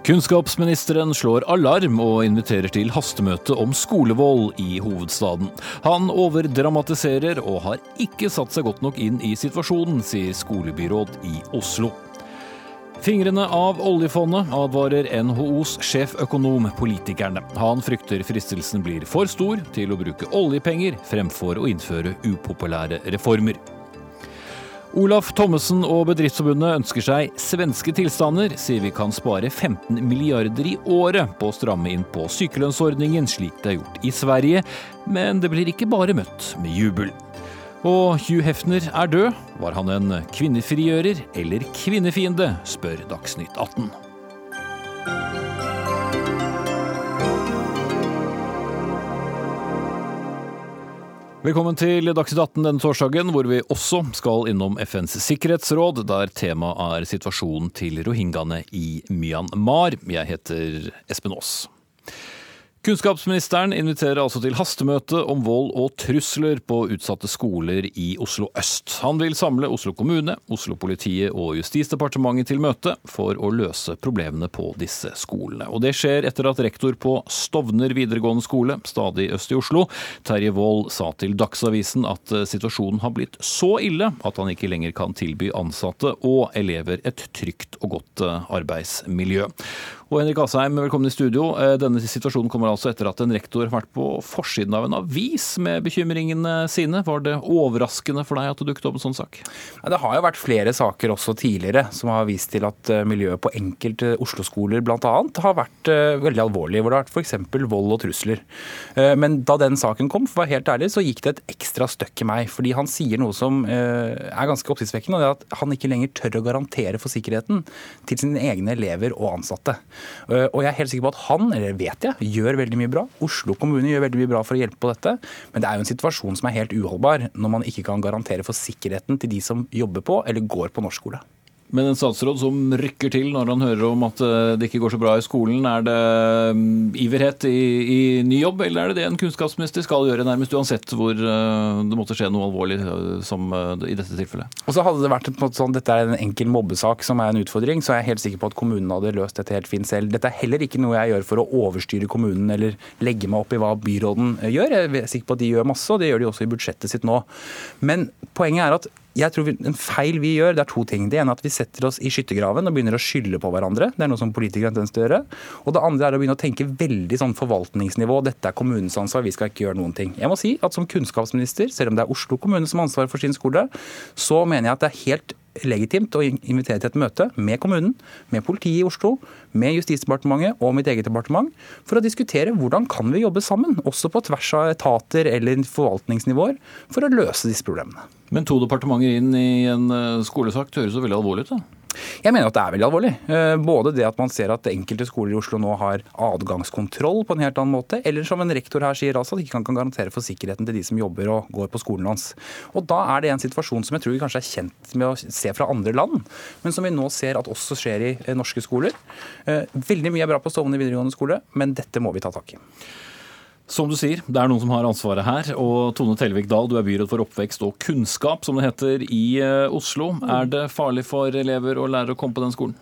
Kunnskapsministeren slår alarm og inviterer til hastemøte om skolevold i hovedstaden. Han overdramatiserer og har ikke satt seg godt nok inn i situasjonen, sier skolebyråd i Oslo. Fingrene av oljefondet, advarer NHOs sjeføkonom politikerne. Han frykter fristelsen blir for stor til å bruke oljepenger fremfor å innføre upopulære reformer. Olaf Thommessen og Bedriftsforbundet ønsker seg svenske tilstander, sier vi kan spare 15 milliarder i året på å stramme inn på sykelønnsordningen, slik det er gjort i Sverige, men det blir ikke bare møtt med jubel. Og Hugh Hefner er død. Var han en kvinnefrigjører eller kvinnefiende, spør Dagsnytt 18. Velkommen til Dagsnytt 18 denne torsdagen, hvor vi også skal innom FNs sikkerhetsråd, der temaet er situasjonen til rohingyaene i Myanmar. Jeg heter Espen Aas. Kunnskapsministeren inviterer altså til hastemøte om vold og trusler på utsatte skoler i Oslo øst. Han vil samle Oslo kommune, Oslo-politiet og Justisdepartementet til møte for å løse problemene på disse skolene. Og Det skjer etter at rektor på Stovner videregående skole, stadig øst i Oslo, Terje Wold, sa til Dagsavisen at situasjonen har blitt så ille at han ikke lenger kan tilby ansatte og elever et trygt og godt arbeidsmiljø. Og Henrik Asheim, velkommen i studio. Denne situasjonen kommer altså etter at en rektor har vært på forsiden av en avis med bekymringene sine. Var det overraskende for deg at det dukket opp en sånn sak? Det har jo vært flere saker også tidligere som har vist til at eh, miljøet på enkelte Oslo-skoler bl.a. har vært uh, veldig alvorlig, hvor det har vært f.eks. vold og trusler. Men da den saken kom, for å være helt ærlig, så gikk det et ekstra støkk i meg. Fordi han sier noe som er ganske oppsiktsvekkende, og det er at han ikke lenger tør å garantere for sikkerheten til sine egne elever og ansatte. Og jeg er helt sikker på at han, eller vet jeg, gjør veldig mye bra. Oslo kommune gjør veldig mye bra for å hjelpe på dette. Men det er jo en situasjon som er helt uholdbar når man ikke kan garantere for sikkerheten til de som jobber på eller går på norskskole. Men en statsråd som rykker til når han hører om at eh, det ikke går så bra i skolen, er det mm, iverhet i, i ny jobb, eller er det det en kunnskapsminister skal gjøre, nærmest uansett hvor eh, det måtte skje noe alvorlig eh, som i dette tilfellet? Og så Hadde det vært en sånn, dette er en enkel mobbesak som er en utfordring, så er jeg helt sikker på at kommunen hadde løst dette helt fint selv. Dette er heller ikke noe jeg gjør for å overstyre kommunen eller legge meg opp i hva byråden gjør. Jeg er sikker på at de gjør masse, og det gjør de også i budsjettet sitt nå. Men poenget er at jeg tror En feil vi gjør, det er to ting. Det ene er at vi setter oss i skyttergraven og begynner å skylde på hverandre. Det er noe som politikere til å gjøre. Og det andre er å begynne å tenke veldig sånn forvaltningsnivå. Dette er kommunens ansvar, vi skal ikke gjøre noen ting. Jeg må si at som kunnskapsminister, selv om det er Oslo kommune som har ansvaret for sin skole, så mener jeg at det er helt legitimt å invitere til et møte med kommunen, med politiet i Oslo, med Justisdepartementet og mitt eget departement, for å diskutere hvordan kan vi jobbe sammen, også på tvers av etater eller forvaltningsnivåer, for å løse disse problemene. Men to departementer inn i en eh, skolesak høres jo veldig alvorlig ut? da? Jeg mener at det er veldig alvorlig. Eh, både det at man ser at enkelte skoler i Oslo nå har adgangskontroll på en helt annen måte, eller som en rektor her sier altså, at de ikke kan garantere for sikkerheten til de som jobber og går på skolen hans. Og Da er det en situasjon som jeg tror vi kanskje er kjent med å se fra andre land, men som vi nå ser at også skjer i eh, norske skoler. Eh, veldig mye er bra på Stovner videregående skole, men dette må vi ta tak i. Som du sier, det er noen som har ansvaret her. Og Tone Tellevik Dahl, du er byråd for oppvekst og kunnskap, som det heter, i eh, Oslo. Er det farlig for elever og lærere å komme på den skolen?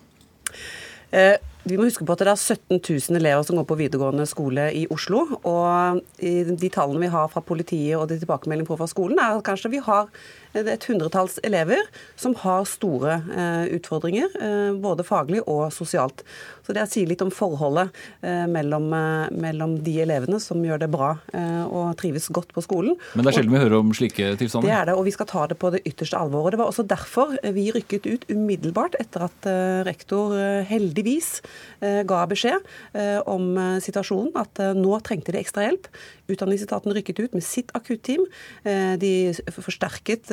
Eh, vi må huske på at det er 17 000 elever som går på videregående skole i Oslo. Og de tallene vi har fra politiet og de tilbakemeldingene fra skolen, er at kanskje vi har et hundretalls elever som har store eh, utfordringer, eh, både faglig og sosialt. Så Det sier litt om forholdet eh, mellom, mellom, de elevene som gjør det bra og trives godt på skolen. Men det er sjelden vi hører om slike tilstander? Det er det, og vi skal ta det på det ytterste alvor. Og Det var også derfor vi rykket ut umiddelbart etter at rektor heldigvis ga beskjed om situasjonen, at nå trengte de ekstra hjelp. Utdanningsetaten rykket ut med sitt akutteam. De forsterket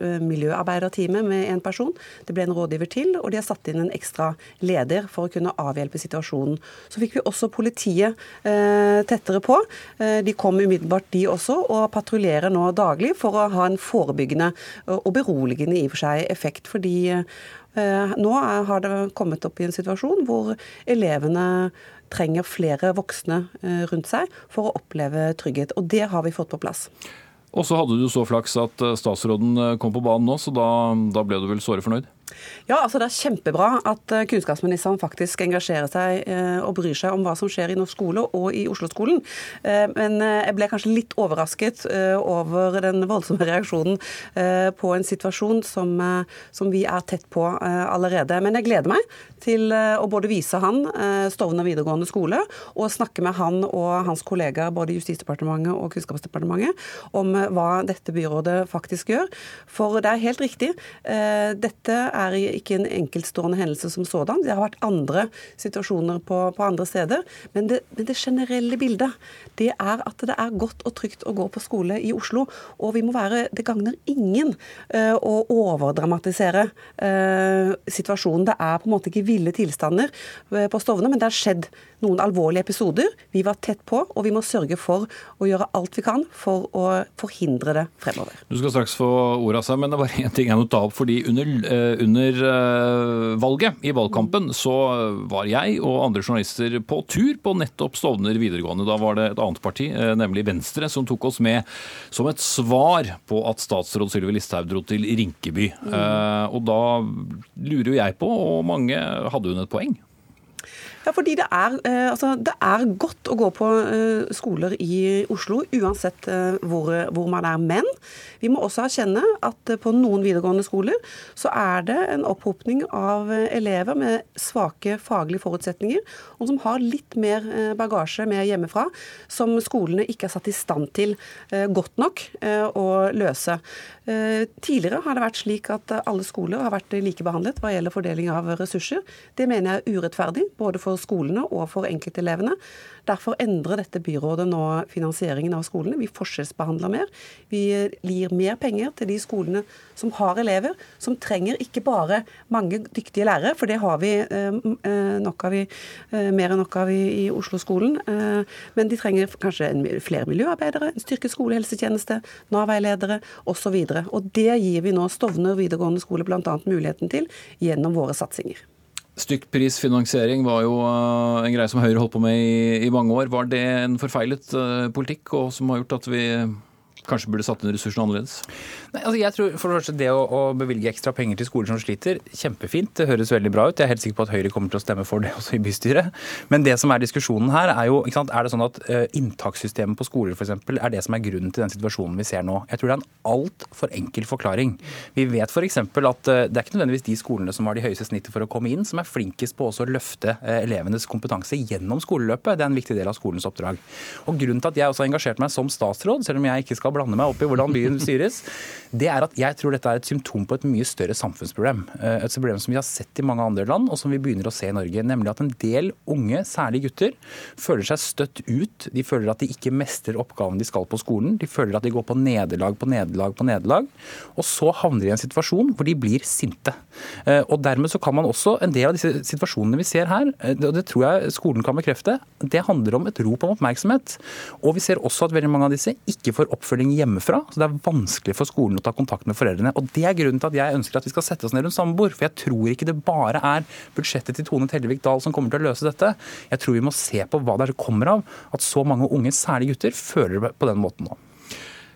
Eh, miljøarbeiderteamet med en person. Det ble en rådgiver til, og de har satt inn en ekstra leder for å kunne avhjelpe situasjonen. Så fikk vi også politiet eh, tettere på. Eh, de kom umiddelbart, de også, og patruljerer nå daglig for å ha en forebyggende og beroligende i og for seg effekt. fordi nå har det kommet opp i en situasjon hvor elevene trenger flere voksne rundt seg for å oppleve trygghet. Og det har vi fått på plass. Og så hadde du så flaks at eh, statsråden eh, kom på banen nå, så da, da ble du vel såre fornøyd? Ja, altså Det er kjempebra at eh, kunnskapsministeren faktisk engasjerer seg eh, og bryr seg om hva som skjer i norsk skole og i Oslo-skolen. Eh, men jeg ble kanskje litt overrasket over den voldsomme reaksjonen på en situasjon som, som vi er tett på allerede. Men jeg gleder meg til å både vise han Stovner videregående skole og snakke med han og hans kollegaer både i Justisdepartementet og Kunnskapsdepartementet om hva dette byrådet faktisk gjør. For det er helt riktig. Dette er er ikke en enkeltstående hendelse som sådan. Det har vært andre situasjoner på, på andre steder. Men det, men det, generelle bildet det er at det er godt og trygt å gå på skole i Oslo. Og vi må være Det gagner ingen uh, å overdramatisere uh, situasjonen. Det er på en måte ikke ville tilstander uh, på Stovner, men det har skjedd noen alvorlige episoder. Vi var tett på, og vi må sørge for å gjøre alt vi kan for å forhindre det fremover. Du skal straks få ordet, av seg, men det var én ting jeg må ta opp. fordi under, under valget i valgkampen så var jeg og andre journalister på tur på nettopp Stovner videregående. Da var det et annet parti, nemlig Venstre, som tok oss med som et svar på at statsråd Sylvi Listhaug dro til Rinkeby. Mm. Og da lurer jo jeg på, og mange hadde hun et poeng? Ja, fordi det er, eh, altså, det er, godt å gå på eh, skoler i Oslo, uansett eh, hvor, hvor, man er. Men vi må også erkjenne at på noen videregående skoler så er det en opphopning av elever med svake faglige forutsetninger, og som har litt mer bagasje med hjemmefra, som skolene ikke er satt i stand til godt nok å løse. Tidligere har det vært slik at alle skoler har vært likebehandlet hva gjelder fordeling av ressurser. Det mener jeg er urettferdig, både for for skolene og for enkeltelevene. Derfor endrer dette byrådet nå finansieringen av skolene. Vi forskjellsbehandler mer. Vi gir mer penger til de skolene som har elever, som trenger ikke bare mange dyktige lærere, for det har vi eh, eh, nok av i, eh, mer enn nok av i, i Oslo-skolen. Men de trenger kanskje flere miljøarbeidere, en styrket skolehelsetjeneste, Nav-veiledere osv. Og, og det gir vi nå Stovner videregående skole bl.a. muligheten til gjennom våre satsinger. Stykkprisfinansiering var jo eh, en greie som Høyre holdt på med i, i mange år. Var det en forfeilet uh, politikk, og som har gjort at vi kanskje burde satt inn ressursene annerledes? Nei, altså jeg tror for det første Det å, å, bevilge ekstra penger til skoler som sliter, kjempefint. Det høres veldig bra ut. Jeg er helt sikker på at Høyre kommer til å stemme for det også i bystyret. Men det som er diskusjonen her, er jo ikke sant, er det sånn at uh, inntakssystemet på skoler f.eks. er det som er grunnen til den situasjonen vi ser nå. Jeg tror det er en altfor enkel forklaring. Vi vet f.eks. at uh, det er ikke nødvendigvis de skolene som har de høyeste snittet for å komme inn, som er flinkest på å løfte uh, elevenes kompetanse gjennom skoleløpet. Det er en viktig del av skolens oppdrag. Og Grunnen til at jeg også har engasjert meg som statsråd, selv om jeg ikke skal blande meg opp i hvordan byen styres, det er at jeg tror dette er et symptom på et mye større samfunnsproblem. Eh, et problem som vi har sett i mange andre land, og som vi begynner å se i Norge. Nemlig at en del unge, særlig gutter, føler seg støtt ut. De føler at de ikke mestrer oppgaven de skal på skolen. De føler at de går på nederlag på nederlag på nederlag. Og så havner de i en situasjon hvor de blir sinte. Eh, og dermed så kan man også, en del av disse situasjonene vi ser her, eh, og det tror jeg skolen kan bekrefte, det handler om et rop om oppmerksomhet. Og vi ser også at veldig mange av disse ikke får oppfølging hjemmefra. Så det er vanskelig for skolen å ta kontakt med foreldrene. Og Det er grunnen til at jeg ønsker at vi skal sette oss ned rundt samme bord. For jeg tror ikke det bare er budsjettet til Tone Tellevik Dahl som kommer til å løse dette. Jeg tror vi må se på hva det er det kommer av at så mange unge, særlig gutter, føler det på den måten nå.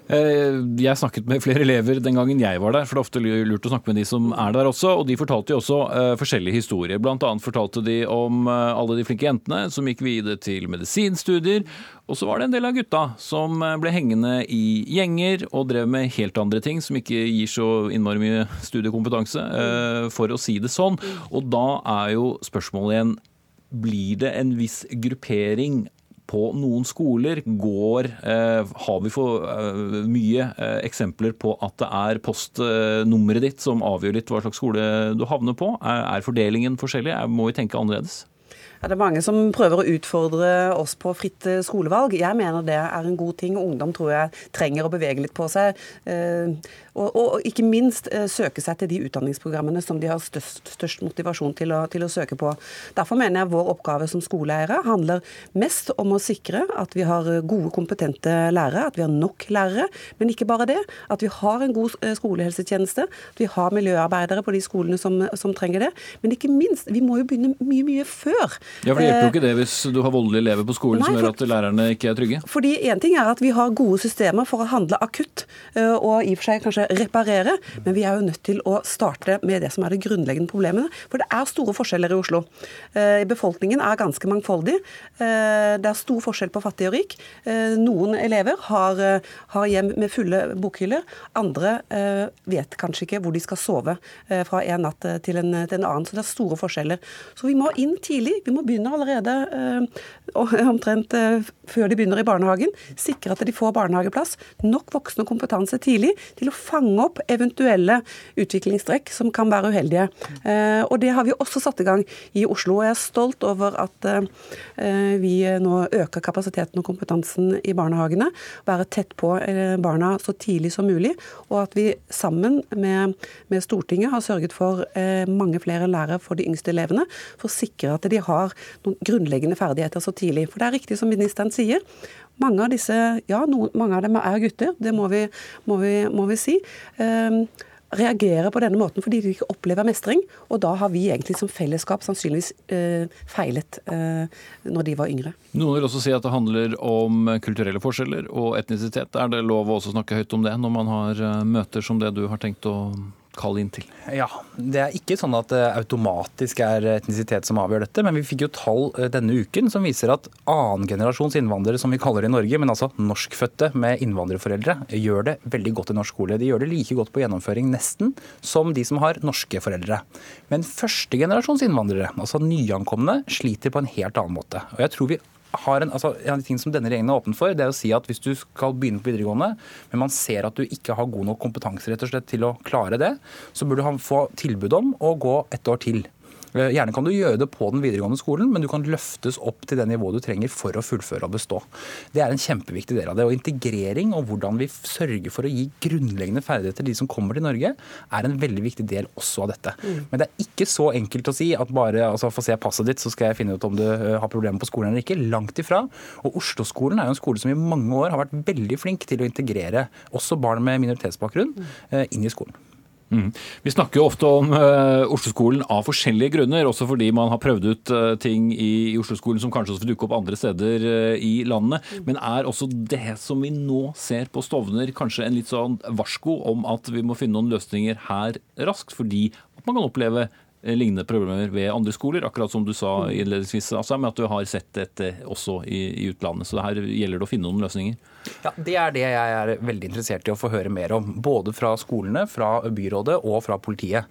Eh, jeg snakket med flere elever den gangen jeg var der, for det er ofte lurt å snakke med de som er der også. Og de fortalte jo også uh, forskjellige historier. Blant annet fortalte de om uh, alle de flinke jentene som gikk videre til medisinstudier. Og så var det en del av gutta som ble hengende i gjenger og drev med helt andre ting som ikke gir så innmari mye studiekompetanse, for å si det sånn. Og da er jo spørsmålet igjen blir det en viss gruppering på noen skoler går eh, Har vi for eh, mye eh, eksempler på at det er postnummeret ditt som avgjør litt hva slags skole du havner på? Er, fordelingen forskjellig? Må vi tenke annerledes? Ja, det er mange som prøver å utfordre oss på fritt eh, skolevalg. Jeg mener det er en god ting. Ungdom tror jeg trenger å bevege litt på seg. Eh, og, og ikke minst eh, søke seg til de utdanningsprogrammene som de har størst, størst motivasjon til å, til å, søke på. Derfor mener jeg vår oppgave som skoleeiere handler mest om å sikre at vi har gode, kompetente lærere, at vi har nok lærere. Men ikke bare det. At vi har en god skolehelsetjeneste, at vi har miljøarbeidere på de skolene som, som trenger det. Men ikke minst, vi må jo begynne mye, mye før Ja, for Det hjelper jo ikke det hvis du har voldelige elever på skolen Nei, som gjør at lærerne ikke er trygge? Fordi en ting er at Vi har gode systemer for å handle akutt og i og for seg kanskje reparere, men vi er jo nødt til å starte med det som er det grunnleggende problemet. For det er store forskjeller i Oslo. Befolkningen er ganske mangfoldig. Det er stor forskjell på fattig og rik. Noen elever har, har hjem med fulle bokhyller. Andre vet kanskje ikke hvor de skal sove fra en natt til en, til en annen. Så det er store forskjeller. Så vi må inn tidlig. Vi må begynne allerede omtrent før de begynner i barnehagen. Sikre at de får barnehageplass. Nok voksne og kompetanse tidlig til å fange opp eventuelle utviklingstrekk som kan være uheldige. Og det har vi også satt i gang i Oslo. og Jeg er stolt over at eh, vi nå øker kapasiteten og kompetansen i barnehagene. Være tett på eh, barna så tidlig som mulig. Og at vi sammen med, med Stortinget har sørget for eh, mange flere lærere for de yngste elevene. For å sikre at de har noen grunnleggende ferdigheter så tidlig. For det er riktig som ministeren sier. Mange av disse, ja, noen, mange av dem er gutter, det må vi, må vi, må vi si. Um, reagerer på denne måten fordi de ikke opplever mestring. Og da har vi egentlig som fellesskap sannsynligvis eh, feilet eh, når de var yngre. Noen vil også si at det handler om kulturelle forskjeller og etnisitet. Er det lov å også snakke høyt om det når man har eh, møter som det du har tenkt å kall inn til? Ja, Det er ikke sånn at det automatisk er etnisitet som avgjør dette, men vi fikk jo tall eh, denne uken som viser at annengenerasjons innvandrere, som vi kaller det i Norge, men altså norskfødte med innvandrerforeldre, gjør det veldig godt i norsk skole. De gjør det like godt på gjennomføring, nesten, som de som har norske foreldre. Men førstegenerasjons innvandrere, altså nyankomne, sliter på en helt annen måte. Og jeg tror vi har en, altså, en av de tingene som denne regjeringen er åpen for, det er å si at hvis du skal begynne på videregående, men man ser at du ikke har god nok kompetanse rett og slett til å klare det, så bør du få tilbud om å gå et år til. Eh, gjerne kan du gjøre det på den videregående skolen, men du kan løftes opp til det nivået du trenger for å fullføre og bestå. Det er en kjempeviktig del av det. Og integrering og hvordan vi sørger for å gi grunnleggende ferdigheter til de som kommer til Norge, er en veldig viktig del også av dette. Mm. Men det er ikke så enkelt å si at bare altså, få se passet ditt, så skal jeg finne ut om du eh, har problemer på skolen eller ikke. Langt ifra. Og Oslo-skolen er jo en skole som i mange år har vært veldig flink til å integrere også barn med minoritetsbakgrunn mm. eh, inn i skolen. Mm. Vi snakker jo ofte om uh, Oslo-skolen av forskjellige grunner, også fordi man har prøvd ut uh, ting i, i Oslo-skolen som kanskje også vil dukke opp andre steder uh, i landet. Mm. Men er også det som vi nå ser på Stovner, kanskje en litt sånn varsko om at vi må finne noen løsninger her raskt, fordi man kan oppleve lignende problemer ved andre skoler, akkurat som du sa mm. innledningsvis, altså, med at du har sett dette også i, i utlandet. Så her gjelder det å finne noen løsninger. Ja, Det er det jeg er veldig interessert i å få høre mer om. Både fra skolene, fra byrådet og fra politiet.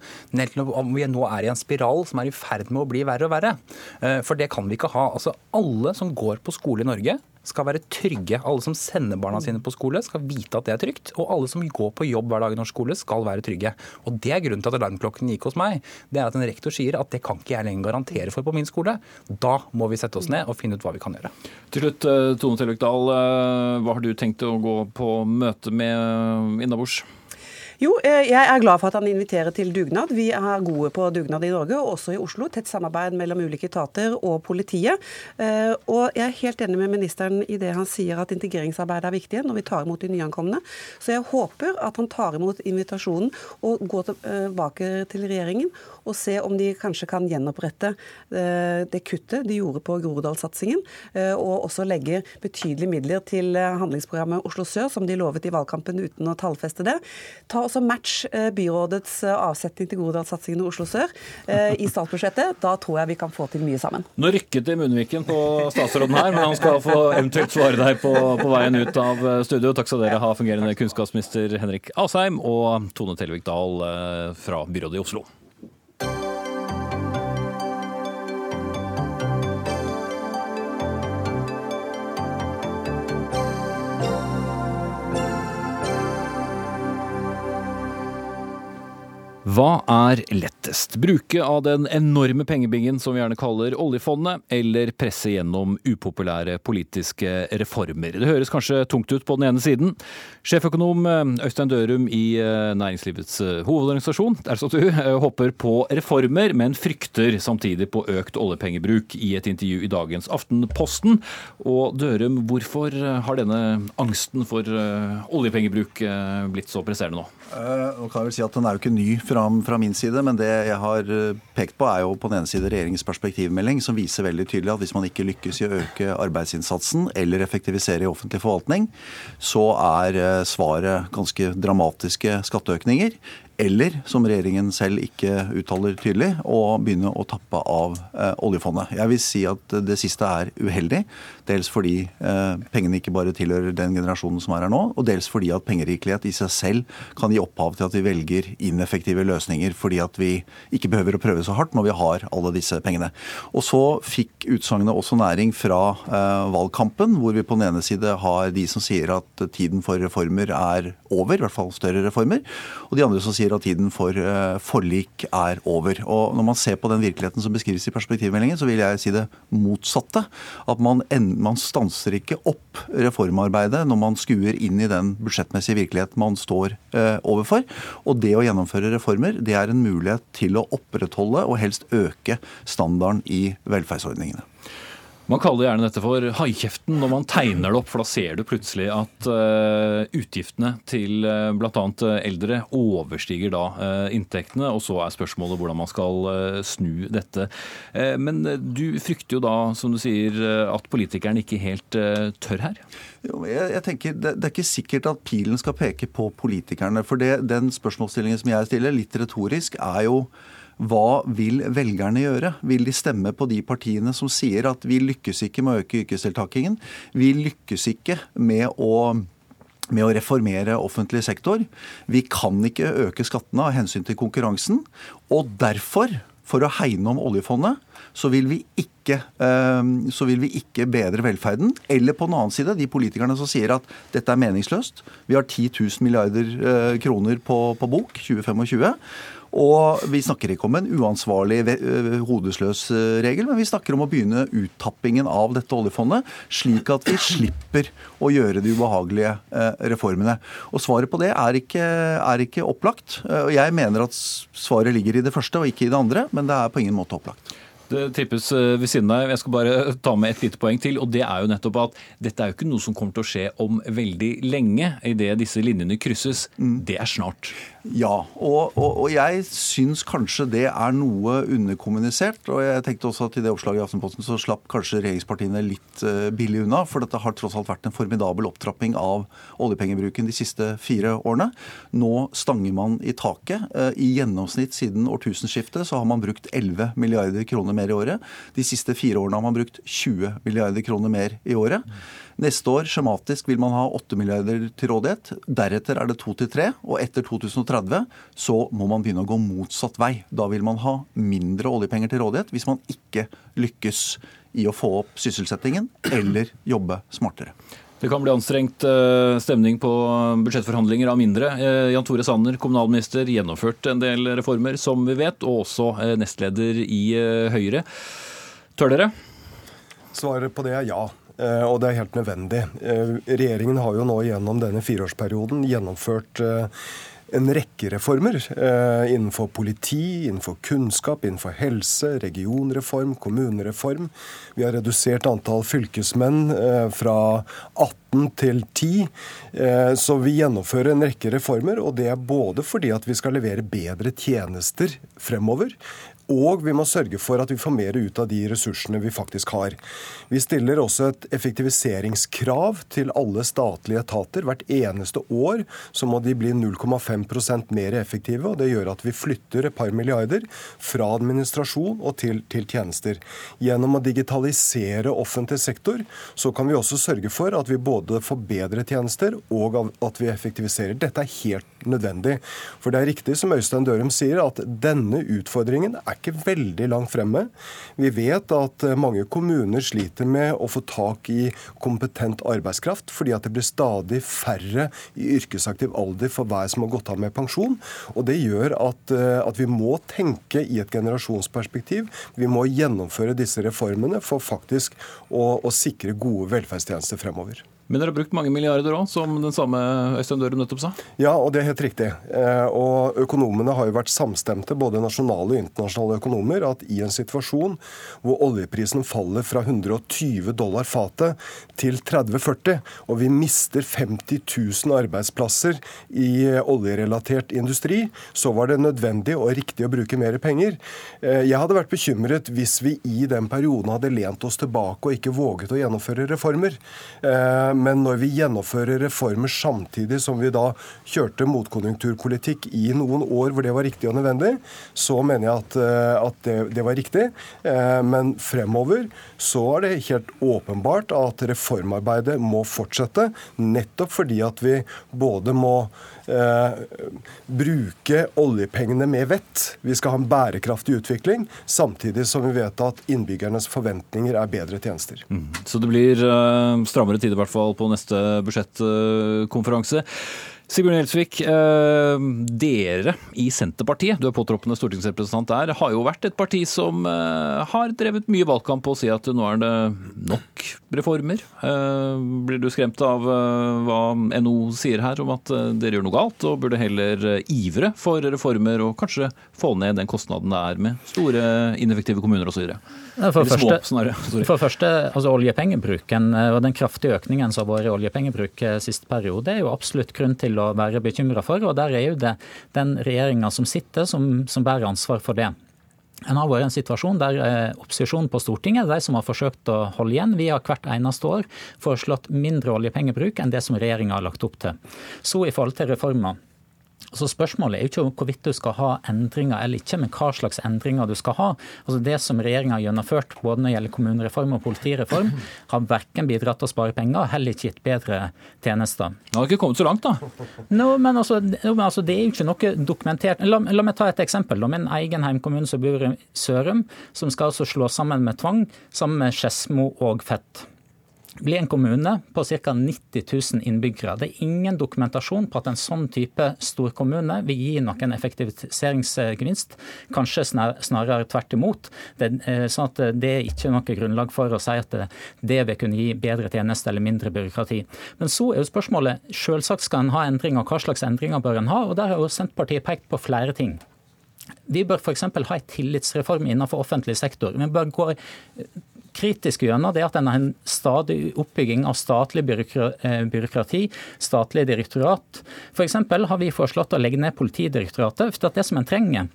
Om vi nå er i en spiral som er i ferd med å bli verre og verre. Eh, for det kan vi ikke ha. Altså Alle som går på skole i Norge, skal være trygge. Alle som sender barna sine på skole, skal vite at det er trygt. Og alle som går på jobb hver dag i norsk skole, skal være trygge. Og Det er grunnen til at alarmklokken gikk hos meg. Det er at en rektor sier at det kan ikke jeg lenger garantere for på min skole. Da må vi sette oss ned og finne ut hva vi kan gjøre. Til slutt, eh, Tone Telvik-Dahl. Eh, hva har du tenkt å gå på møte med innabords? Jo, eh, jeg er glad for at han inviterer til dugnad. Vi er gode på dugnad i Norge, og også i Oslo. Tett samarbeid mellom ulike etater og politiet. Eh, og jeg er helt enig med ministeren i det han sier at integreringsarbeidet er viktig når vi tar imot de nyankomne. Så jeg håper at han tar imot invitasjonen og går tilbake til regjeringen og se om de kanskje kan gjenopprette eh, det kuttet de gjorde på Groruddalssatsingen, og også legge betydelige midler til handlingsprogrammet Oslo sør, som de lovet i valgkampen uten å tallfeste det. Ta også match eh, byrådets eh, avsetning til Groruddalssatsingen i Oslo sør eh, i statsbudsjettet. Da tror jeg vi kan få til mye sammen. Nå rykket det i munnviken på statsråden her, men han skal få eventuelt svare deg på, på veien ut av studio. Takk skal dere ha, fungerende kunnskapsminister Henrik Asheim og Tone Telvik Dahl fra byrådet i Oslo. Hva er lettest? Bruke av den enorme pengebingen som vi gjerne kaller oljefondet, eller presse gjennom upopulære politiske reformer? Det høres kanskje tungt ut på den ene siden. Sjeføkonom eh, Øystein Dørum i eh, Næringslivets eh, hovedorganisasjon, du, hopper på reformer, men frykter samtidig på økt oljepengebruk i et intervju i dagens Aftenposten. Og Dørum, hvorfor har denne angsten for oljepengebruk blitt så presserende nå? Nå kan jeg vel si at Den er jo ikke ny fra, fra, min side, men det jeg har pekt på, er jo på den ene side regjeringens perspektivmelding, som viser veldig tydelig at hvis man ikke lykkes i å øke arbeidsinnsatsen eller effektivisere i offentlig forvaltning, så er svaret ganske dramatiske skatteøkninger. Eller, som regjeringen selv ikke uttaler tydelig, å begynne å tappe av eh, oljefondet. Jeg vil si at det siste er uheldig. Dels fordi eh, pengene ikke bare tilhører den generasjonen som er her nå, og dels fordi at pengerikelighet i seg selv kan gi opphav til at vi velger ineffektive løsninger fordi at vi ikke behøver å prøve så hardt når vi har alle disse pengene. Og så fikk utsagnet også næring fra eh, valgkampen, hvor vi på den ene side har de som sier at tiden for reformer er over, i hvert fall større reformer, og de andre som sier sier at tiden for uh, forlik er over. Og Når man ser på den virkeligheten som beskrives i perspektivmeldingen, så vil jeg si det motsatte. At man, man stanser ikke opp reformarbeidet når man skuer inn i den budsjettmessige virkelighet man står uh, overfor. Og det å gjennomføre reformer, det er en mulighet til å opprettholde og helst øke standarden i velferdsordningene. Man kaller gjerne dette for haikjeften når man tegner det opp, for da ser du plutselig at uh, utgiftene til uh, eh, bl.a. eldre overstiger da uh, inntektene, og så er spørsmålet hvordan man skal uh, snu dette. men du frykter jo da, som du sier, at politikerne ikke helt tør her? Jo, jeg, jeg, tenker det, det, er ikke sikkert at pilen skal peke på politikerne. For det, den spørsmålsstillingen som jeg stiller, litt retorisk, er jo hva vil velgerne gjøre? Vil de stemme på de partiene som sier at vi lykkes ikke med å øke yrkesdeltakingen? Vi lykkes ikke med å med å reformere offentlig sektor. Vi kan ikke øke skattene av hensyn til konkurransen. Og derfor, for å hegne om oljefondet, så vil vi ikke, ehm, så vil vi ikke bedre velferden. Eller på den annen side, de politikerne som sier at dette er meningsløst. Vi har 10 000 milliarder eh, kroner på, på bok 2025. Og vi snakker ikke om en uansvarlig hodesløs regel, men vi snakker om å begynne uttappingen av dette oljefondet, slik at vi slipper å gjøre de ubehagelige reformene. Og svaret på det er ikke, er ikke opplagt. Og jeg mener at svaret ligger i det første og ikke i det andre, men det er på ingen måte opplagt. Det tippes ved siden av. Jeg skal bare ta med et lite poeng til. og det er jo nettopp at Dette er jo ikke noe som kommer til å skje om veldig lenge, idet disse linjene krysses. Mm. Det er snart. Ja, og, og, og jeg syns kanskje det er noe underkommunisert. Og jeg tenkte også at i det oppslaget i Aftenposten så slapp kanskje regjeringspartiene litt uh, billig unna. For dette har tross alt vært en formidabel opptrapping av oljepengebruken de siste fire årene. Nå stanger man i taket. Uh, I gjennomsnitt siden årtusenskiftet så har man brukt 11 milliarder kroner mer i året. De siste fire årene har man brukt 20 milliarder kroner mer i året. Neste år skjematisk vil man ha 8 milliarder til rådighet. Deretter er det 2 til 3, og etter 2030 så må man begynne å gå motsatt vei. Da vil man ha mindre oljepenger til rådighet hvis man ikke lykkes i å få opp sysselsettingen eller jobbe smartere. Det kan bli anstrengt eh, stemning på budsjettforhandlinger av mindre. Eh, Jan Tore Sanner, kommunalminister, gjennomført en del reformer, som vi vet, og også eh, nestleder i Høyre. Tør dere? Svaret på det er ja. Og det er helt nødvendig. Regjeringen har jo nå gjennom denne fireårsperioden gjennomført en rekke reformer eh, innenfor politi, innenfor kunnskap, innenfor helse, regionreform, kommunereform. Vi har redusert antall fylkesmenn eh, fra 18 til 10. Eh, så vi gjennomfører en rekke reformer, og det er både fordi at vi skal levere bedre tjenester fremover, og vi må sørge for at vi får mer ut av de ressursene vi faktisk har. Vi stiller også et effektiviseringskrav til alle statlige etater. Hvert eneste år så må de bli 0,5% mer effektive. og Det gjør at vi flytter et par milliarder fra administrasjon og til, til tjenester. Gjennom å digitalisere offentlig sektor så kan vi også sørge for at vi både får bedre tjenester og at vi effektiviserer. Dette er helt nødvendig. For det er riktig som Øystein Dørum sier, at denne utfordringen er ikke veldig langt fremme. Vi vet at eh, mange kommuner sliter med å få tak i kompetent arbeidskraft, fordi at det blir stadig færre i yrkesaktiv alder for hver som har gått av med pensjon. Og Det gjør at, eh, at vi må tenke i et generasjonsperspektiv. Vi må gjennomføre disse reformene for faktisk å, å sikre gode velferdstjenester fremover. Men dere har brukt mange milliarder òg, som den samme Øystein Dørum nettopp sa? Ja, og det er helt riktig. Eh, og økonomene har jo vært samstemte, både nasjonale og internasjonale økonomer, at i en situasjon hvor oljeprisen faller fra 120 dollar fatet til 30-40, og vi mister 50 000 arbeidsplasser i oljerelatert industri, så var det nødvendig og riktig å bruke mer penger. Eh, jeg hadde vært bekymret hvis vi i den perioden hadde lent oss tilbake og ikke våget å gjennomføre reformer. Men når vi gjennomfører reformer samtidig som vi da kjørte motkonjunkturpolitikk i noen år hvor det var riktig og nødvendig, så mener jeg at, eh, at det, det, var riktig. Eh, men fremover så er det helt åpenbart at reformarbeidet må fortsette, nettopp fordi at vi både må bruke oljepengene med vett. Vi skal ha en bærekraftig utvikling, samtidig som vi vet at innbyggernes forventninger er bedre tjenester. Mm. Så det blir uh, strammere tid i hvert fall på neste budsjettkonferanse. Sigbjørn Gjelsvik, eh, dere i Senterpartiet, du er påtroppende stortingsrepresentant der, har jo vært et parti som eh, har drevet mye valgkamp på å si at nå er det nok reformer. Eh, blir du skremt av hva NO sier her om at dere gjør noe galt, og burde heller ivre for reformer og kanskje få ned den kostnaden det er med store, ineffektive kommuner osv.? For, første, for første, altså oljepengebruken og den kraftige økningen som har vært i oljepengebruk siste periode, er jo absolutt grunn til å være bekymra for. Og der er jo det den regjeringa som sitter, som, som bærer ansvar for det. En har vært en situasjon der eh, opposisjonen på Stortinget, de som har forsøkt å holde igjen, vi har hvert eneste år foreslått mindre oljepengebruk enn det som regjeringa har lagt opp til. Så i forhold til reformer så Spørsmålet er jo ikke hvorvidt du skal ha endringer eller ikke, men hva slags endringer du skal ha. Altså Det som regjeringa har gjennomført både når det gjelder kommunereform og politireform, har verken bidratt til å spare penger og heller ikke gitt bedre tjenester. Det har ikke kommet så langt, da? No, men altså, altså, Det er jo ikke noe dokumentert. La, la meg ta et eksempel. Min egen heimkommune som bor i Sørum, som skal altså slå sammen med tvang, sammen med Skedsmo og Fett blir en kommune på ca. 90 000 innbyggere. Det er ingen dokumentasjon på at en sånn type storkommune vil gi noen effektiviseringsgevinst. Kanskje snarere tvert imot. Det, eh, sånn at det er ikke noe grunnlag for å si at det vil kunne gi bedre tjenester eller mindre byråkrati. Men så er jo spørsmålet selvsagt skal en ha endringer, hva slags endringer bør en ha? Og Der har jo Senterpartiet pekt på flere ting. Vi bør f.eks. ha en tillitsreform innenfor offentlig sektor. Vi bør gå kritisk gjennom, det at en har en stadig oppbygging av statlig eh, byråkrati, statlig direktorat. F.eks. har vi foreslått å legge ned Politidirektoratet. for det som en trenger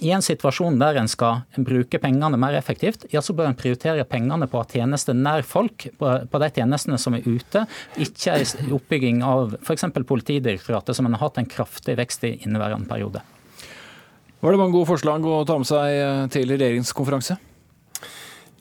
i en situasjon der en skal bruke pengene mer effektivt, ja, så bør en prioritere pengene på tjenester nær folk, på, de tjenestene som er ute, ikke oppbygging av f.eks. Politidirektoratet, som en har hatt en kraftig vekst i inneværende periode. Var det mange gode forslag å ta med seg til regjeringskonferanse?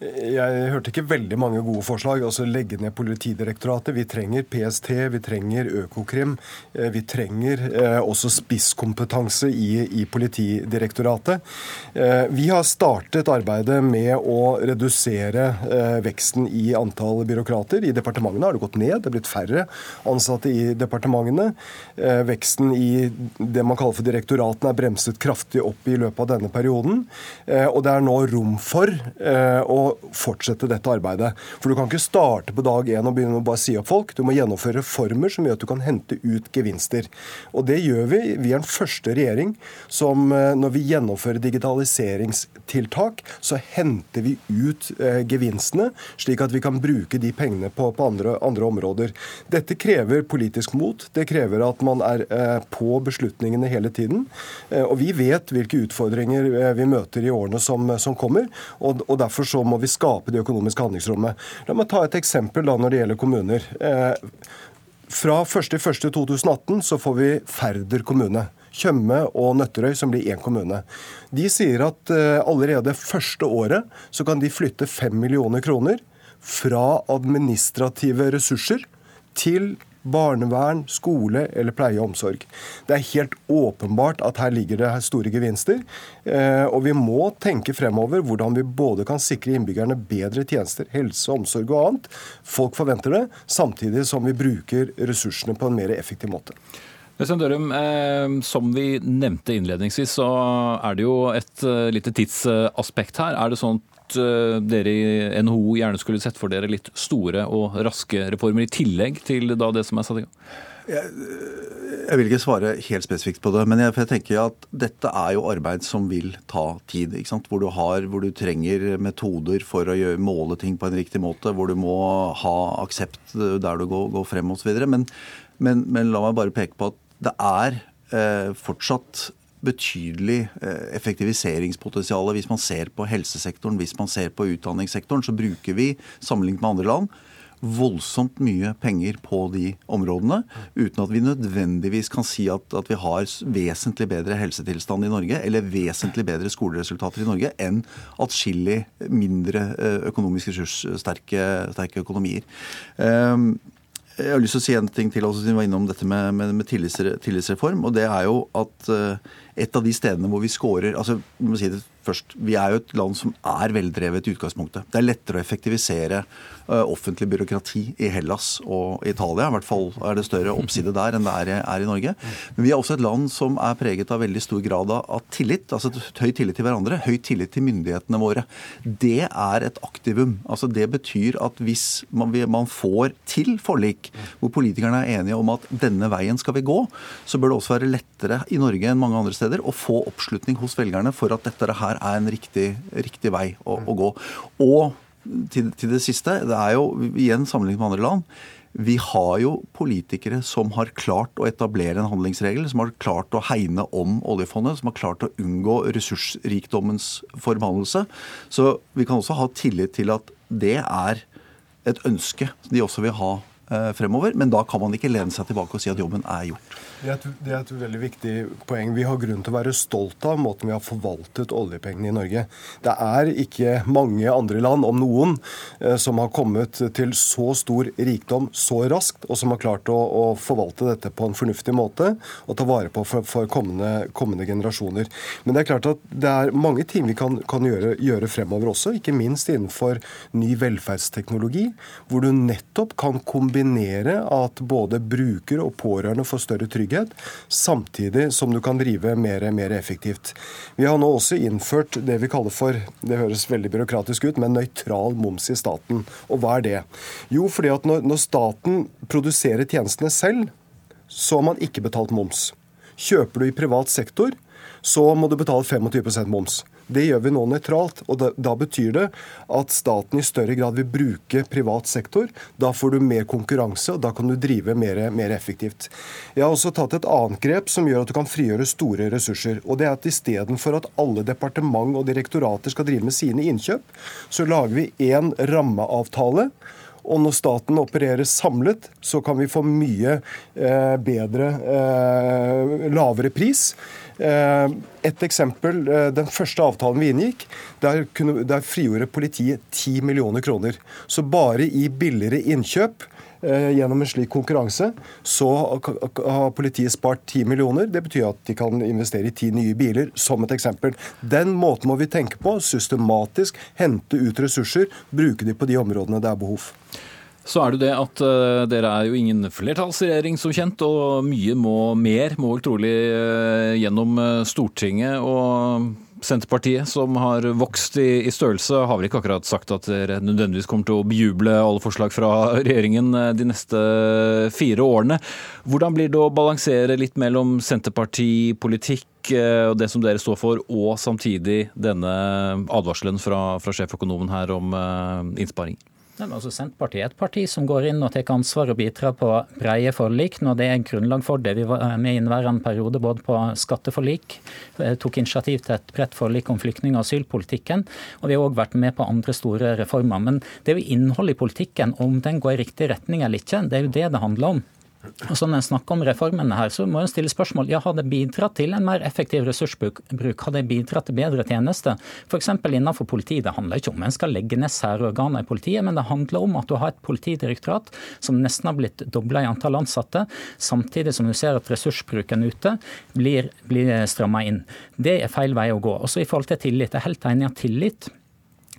Jeg hørte ikke veldig mange gode forslag. altså Legge ned Politidirektoratet. Vi trenger PST, vi trenger Økokrim. Eh, vi trenger eh, også spisskompetanse i, i, Politidirektoratet. Eh, vi har startet arbeidet med å redusere veksten i antall byråkrater. I departementene har det gått ned, det er blitt færre ansatte i departementene. Veksten i det man kaller for direktoratene er bremset kraftig opp i løpet av denne perioden. Og det er nå rom for å fortsette dette arbeidet. For du kan ikke starte på dag én og begynne å bare si opp folk. Du må gjennomføre reformer som gjør at du kan hente ut gevinster. Og det gjør vi. Vi er den første regjering som eh, når vi gjennomfører digitaliseringstiltak, så henter vi ut eh, gevinstene, slik at vi kan bruke de pengene på, på andre, andre, områder. Dette krever politisk mot. Det krever at man er eh, på beslutningene hele tiden. Og vi vet hvilke utfordringer vi møter i årene som, som kommer. Og, og derfor så må vi skape det økonomiske handlingsrommet. La meg ta et eksempel da når det gjelder kommuner. Eh, fra 1.1.2018 så får vi Færder kommune. Tjøme og Nøtterøy, som blir én kommune. De sier at eh, allerede første året så kan de flytte 5 millioner kroner fra administrative ressurser til barnevern, skole eller pleie og omsorg. Det er helt åpenbart at her ligger det store gevinster. Eh, og vi må tenke fremover hvordan vi både kan sikre innbyggerne bedre tjenester, helse, omsorg og annet. Folk forventer det, samtidig som vi bruker ressursene på en mer effektiv måte. Dørum, eh, som vi nevnte innledningsvis, så er det jo et eh, lite tidsaspekt her. Er det sånn at dere i NHO gjerne skulle sett for dere litt store og raske reformer, i tillegg til da det som er satt i gang? Jeg, jeg, vil ikke svare helt spesifikt på det, men jeg, jeg, tenker at dette er jo arbeid som vil ta tid. Hvor du, har, hvor, du trenger metoder for å gjøre, måle ting på en riktig måte. Hvor du må ha aksept der du går, går frem osv. Men, men, men la meg bare peke på at det er eh, fortsatt betydelig eh, effektiviseringspotensial hvis man ser på helsesektoren, hvis man ser på utdanningssektoren. Så bruker vi, sammenlignet med andre land, voldsomt mye penger på de områdene, uten at vi nødvendigvis kan si at, at vi har vesentlig bedre helsetilstand i Norge eller vesentlig bedre skoleresultater i Norge enn atskillig mindre eh, økonomisk ressurssterke sterke økonomier. Um, jeg har lyst til å si en ting til, også, siden vi var innom dette med, med, med tillitsreform. og det er jo at uh, et av de stedene hvor vi scorer altså, vi må si det først, vi er jo et land som er veldrevet i utgangspunktet. Det er lettere å effektivisere uh, offentlig byråkrati i Hellas og Italia. I hvert fall er det større oppside der enn det er, er, i Norge. Men vi er også et land som er preget av veldig stor grad av tillit. altså Høy tillit til hverandre, høy tillit til myndighetene våre. Det er et aktivum. altså Det betyr at hvis man, man får til forlik, hvor politikerne er enige om at denne veien skal vi gå, så bør det også være lettere i Norge enn mange andre steder å få oppslutning hos velgerne for at dette her er en riktig, riktig vei å, å, gå. Og til, til, det siste, det er jo igjen sammenlignet med andre land. Vi har jo politikere som har klart å etablere en handlingsregel, som har klart å hegne om oljefondet, som har klart å unngå ressursrikdommens forbannelse. Så vi kan også ha tillit til at det er et ønske de også vil ha fremover. Men da kan man ikke lene seg tilbake og si at jobben er gjort. Det er, et, det er, et, veldig viktig poeng. Vi har grunn til å være stolt av måten vi har forvaltet oljepengene i Norge. Det er ikke mange andre land, om noen, eh, som har kommet til så stor rikdom så raskt, og som har klart å, å forvalte dette på en fornuftig måte og ta vare på for, for kommende, kommende, generasjoner. Men det er klart at det er mange ting vi kan, kan gjøre, gjøre fremover også, ikke minst innenfor ny velferdsteknologi, hvor du nettopp kan kombinere kombinere at både bruker og pårørende får større trygghet, samtidig som du kan drive mer, mer effektivt. Vi har nå også innført det vi kaller for, det høres veldig byråkratisk ut, men nøytral moms i staten. Og hva er det? Jo, fordi at når, når staten produserer tjenestene selv, så har man ikke betalt moms. Kjøper du i privat sektor, så må du betale 25% moms. Det gjør vi nå nøytralt. og da, da, betyr det at staten i større grad vil bruke privat sektor. Da får du mer konkurranse, og da kan du drive mer, mer effektivt. Jeg har også tatt et annet grep som gjør at du kan frigjøre store ressurser. og det er at Istedenfor at alle departement og direktorater skal drive med sine innkjøp, så lager vi én rammeavtale. Og når staten opererer samlet, så kan vi få mye eh, bedre, eh, lavere pris. Eh, et eksempel, eh, Den første avtalen vi inngikk, der, kunne, der frigjorde politiet 10 millioner kroner. Så bare i billigere innkjøp eh, gjennom en slik konkurranse, så har politiet spart 10 millioner. Det betyr at de kan investere i ti nye biler, som et eksempel. Den måten må vi tenke på. Systematisk hente ut ressurser, bruke de på de områdene det er behov. Så er det det at uh, dere er jo ingen flertallsregjering som kjent, og mye må, mer må vel trolig uh, gjennom uh, Stortinget. og Senterpartiet, som har vokst i, i, størrelse, har vel ikke akkurat sagt at dere nødvendigvis kommer til å bejuble alle forslag fra regjeringen de neste fire årene. Hvordan blir det å balansere litt mellom Senterpartipolitikk og det som dere står for, og samtidig denne advarselen fra, fra sjeføkonomen her om innsparing? Men altså Senterpartiet er et parti som går inn og tar ansvar og bidrar på breie forlik når det er grunnlag for det. Vi var med i innværende periode både på skatteforlik, eh, tok initiativ til et bredt forlik om flyktning- og asylpolitikken, og vi har òg vært med på andre store reformer. Men det er jo innholdet i politikken, om den går i riktig retning eller ikke, det er jo det det handler om. Og så Når en snakker om reformene her, så må en stille spørsmål ja, har det bidratt til en mer effektiv ressursbruk. Har det bidratt til bedre tjenester? F.eks. innenfor politiet. Det handler ikke om en skal legge ned særorganer i politiet, men det handler om at du har et politidirektorat som nesten har blitt dobla i antall ansatte, samtidig som du ser at ressursbruken ute blir, blir stramma inn. Det er feil vei å gå. Også i forhold til tillit. Jeg er helt enig i at tillit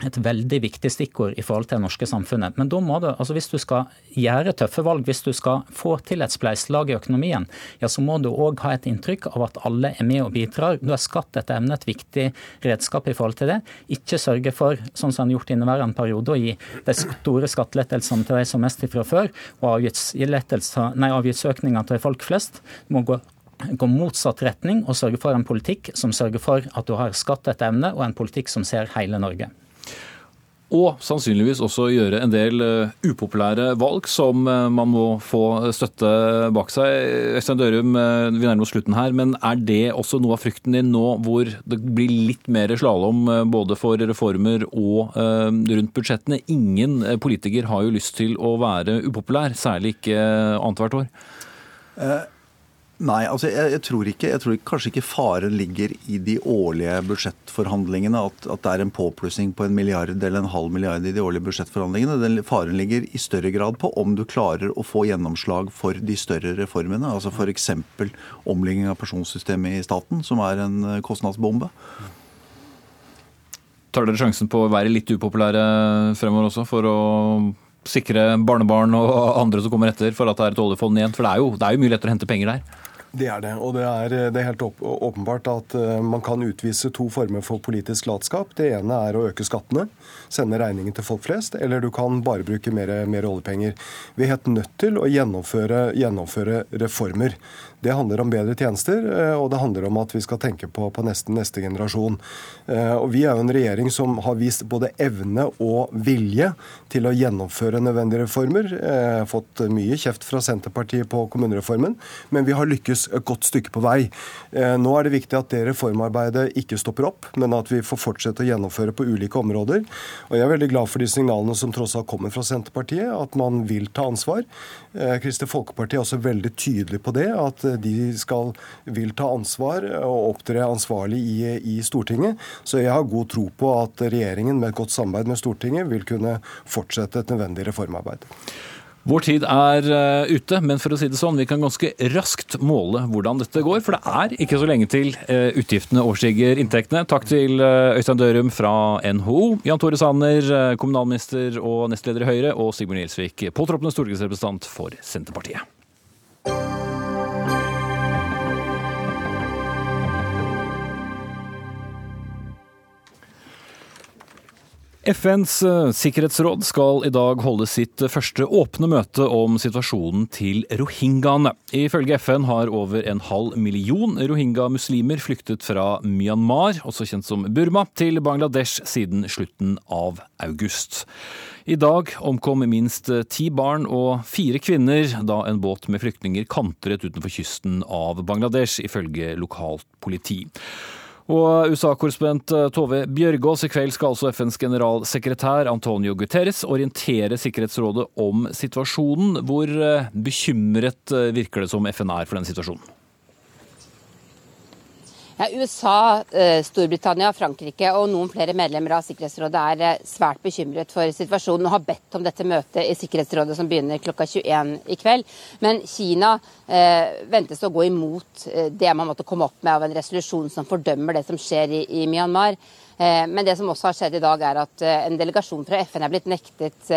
et veldig viktig stikkord i forhold til det norske samfunnet. Men da må du, altså hvis du skal gjøre tøffe valg, hvis du skal få til et spleiselag i økonomien, ja, så må du òg ha et inntrykk av at alle er med og bidrar. Du har skatt etter emnet et viktig redskap i forhold til det. Ikke sørge for, sånn som han har gjort inneværende periode, å gi de store skattelettelsene til de som mest fra før, og avgiftsøkninger til folk flest. Du må gå gå motsatt retning og sørge for en politikk som sørger for at du har skatt etter evne, og en politikk som ser hele Norge og sannsynligvis også gjøre en del uh, upopulære valg som uh, man må få støtte bak seg. Øystein Dørum, uh, vi nærmer oss slutten her, men er det også noe av frykten din nå hvor det blir litt mer slalåm både for reformer og rundt budsjettene? Ingen politiker har jo lyst til å være upopulær, særlig ikke annethvert år. Nei, altså jeg, jeg, tror ikke, jeg tror kanskje ikke faren ligger i de årlige budsjettforhandlingene. At, at, det er en påplussing på en milliard eller en halv milliard i de årlige budsjettforhandlingene. Den faren ligger i større grad på om du klarer å få gjennomslag for de større reformene. Altså f.eks. omlegging av pensjonssystemet i staten, som er en eh, kostnadsbombe. Tar dere sjansen på å være litt upopulære fremover også, for å sikre barnebarn og andre som kommer etter, for at det er et oljefond igjen? For det er jo, det er jo mye lettere å hente penger der. Det er det. Og det er, det er helt åpenbart at eh, man kan utvise to former for politisk latskap. Det ene er å øke skattene, sende regningen til folk flest. Eller du kan bare bruke mer, mer oljepenger. Vi er helt nødt til å gjennomføre, gjennomføre reformer. Det handler om bedre tjenester, eh, og det handler om at vi skal tenke på, på neste, neste generasjon. Eh, og Vi er jo en regjering som har vist både evne og vilje til å gjennomføre nødvendige reformer. Jeg har fått mye kjeft fra Senterpartiet på kommunereformen, men vi har lykkes et godt stykke på vei. Eh, nå er det viktig at det reformarbeidet ikke stopper opp, men at vi får fortsette å gjennomføre på ulike områder. Og Jeg er veldig glad for de signalene som tross alt kommer fra Senterpartiet, at man vil ta ansvar. Kristelig Folkeparti er også veldig tydelig på det. at de skal, vil ta ansvar og opptre ansvarlig i, i, Stortinget. Så jeg har god tro på at regjeringen med et godt samarbeid med Stortinget vil kunne fortsette et nødvendig reformarbeid. Vår tid er uh, ute, men for å si det sånn, vi kan ganske raskt måle hvordan dette går. For det er ikke så lenge til uh, utgiftene overstiger inntektene. Takk til uh, Øystein Dørum fra NHO, Jan Tore Sanner, kommunalminister og nestleder i Høyre, og Sigbjørn Gjelsvik, påtroppende stortingsrepresentant for Senterpartiet. FNs eh, sikkerhetsråd skal i dag holde sitt første åpne møte om situasjonen til rohingyaene. Ifølge FN har over en halv million rohingya-muslimer flyktet fra Myanmar, også kjent som Burma, til Bangladesh siden slutten av august. I dag omkom minst ti barn og fire kvinner da en båt med flyktninger kantret utenfor kysten av Bangladesh, ifølge lokalt politi. Og USA-korrespondent eh, Tove Bjørgaas, i kveld skal altså FNs generalsekretær Antonio Guterres orientere Sikkerhetsrådet om situasjonen. Hvor eh, bekymret eh, virker det som FN er for den situasjonen? Ja, USA, eh, Storbritannia, Frankrike og noen flere medlemmer av Sikkerhetsrådet er eh, svært bekymret for situasjonen og har bedt om dette møtet i Sikkerhetsrådet som begynner klokka 21 i kveld. Men Kina eh, ventes å gå imot eh, det man måtte komme opp med av en resolusjon som fordømmer det som skjer i, i Myanmar. Eh, men det som også har skjedd i dag, er at en delegasjon fra FN er blitt nektet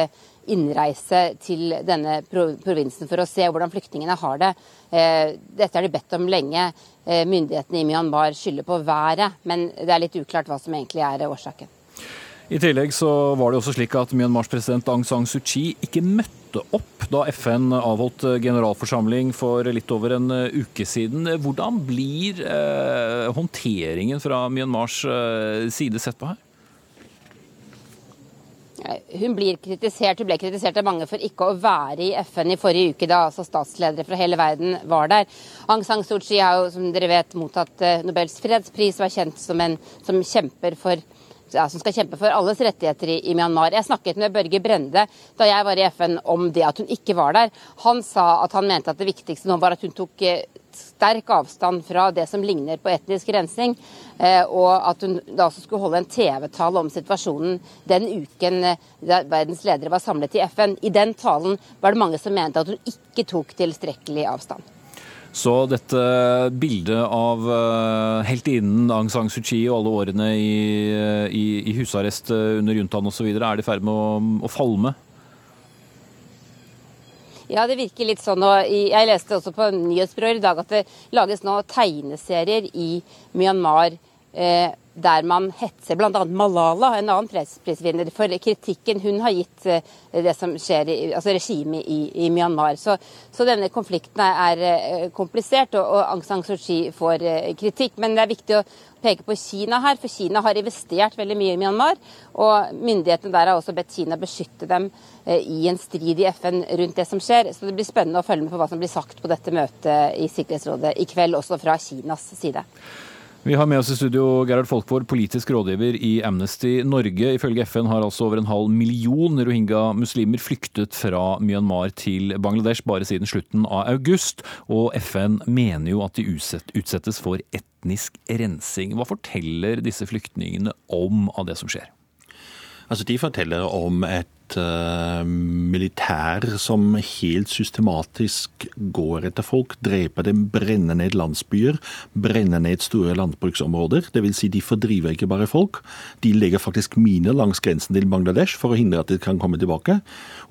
innreise til denne provinsen for å se hvordan flyktningene har det. Eh, dette har de bedt om lenge. Eh, myndighetene i Myanmar skylder på været, men det er litt uklart hva som egentlig er årsaken. I tillegg så var det også slik at Myanmars president Aung San Suu Kyi ikke møtte opp da FN avholdt generalforsamling for litt over en uke siden. Hvordan blir eh, håndteringen fra Myanmars eh, side sett på her? Hun blir kritisert, hun ble kritisert av mange for ikke å være i FN i forrige uke, da altså statsledere fra hele verden var der. Aung San Suu Kyi har jo, som dere vet, mottatt eh, Nobels fredspris og er kjent som en som kjemper for ja, som skal kjempe for alles rettigheter i, i, Myanmar. Jeg snakket med Børge Brende da jeg var i FN om det at hun ikke var der. Han sa at han mente at det viktigste nå var at hun tok eh, sterk avstand fra det som ligner på etnisk rensing, eh, og at hun da også skulle holde en TV-tale om situasjonen den uken eh, da verdens ledere var samlet i FN. I den talen var det mange som mente at hun ikke tok tilstrekkelig avstand. Så dette bildet av heltinnen Aung San Suu Kyi og alle årene i, i, i husarrest under juntaen osv., er det i ferd med å, å falme? Ja, det virker litt sånn. og Jeg leste også på nyhetsbyrået i dag at det lages nå tegneserier i Myanmar eh, der man hetser bl.a. Malala, en annen fredsprisvinner, for kritikken hun har gitt eh, det som skjer i altså regimet i, i, Myanmar. Så, så, denne konflikten er, eh, komplisert, og, og, Aung San Suu Kyi får eh, kritikk. Men det er viktig å peke på Kina her, for Kina har investert veldig mye i Myanmar. Og myndighetene der har også bedt Kina beskytte dem i en strid i FN rundt det som skjer. Så det blir spennende å følge med på hva som blir sagt på dette møtet i Sikkerhetsrådet i kveld, også fra Kinas side. Vi har med oss i studio Gerhard Folkvord, politisk rådgiver i Amnesty Norge. Ifølge FN har altså over en halv million rohingya-muslimer flyktet fra Myanmar til Bangladesh bare siden slutten av august. Og FN mener jo at de utsettes for etnisk rensing. Hva forteller disse flyktningene om av det som skjer? Altså, De forteller om et uh, militær som helt systematisk går etter folk, dreper dem, brenner ned landsbyer, brenner ned store landbruksområder. Vil si, de fordriver ikke bare folk, de legger faktisk miner langs grensen til Bangladesh for å hindre at de kan komme tilbake.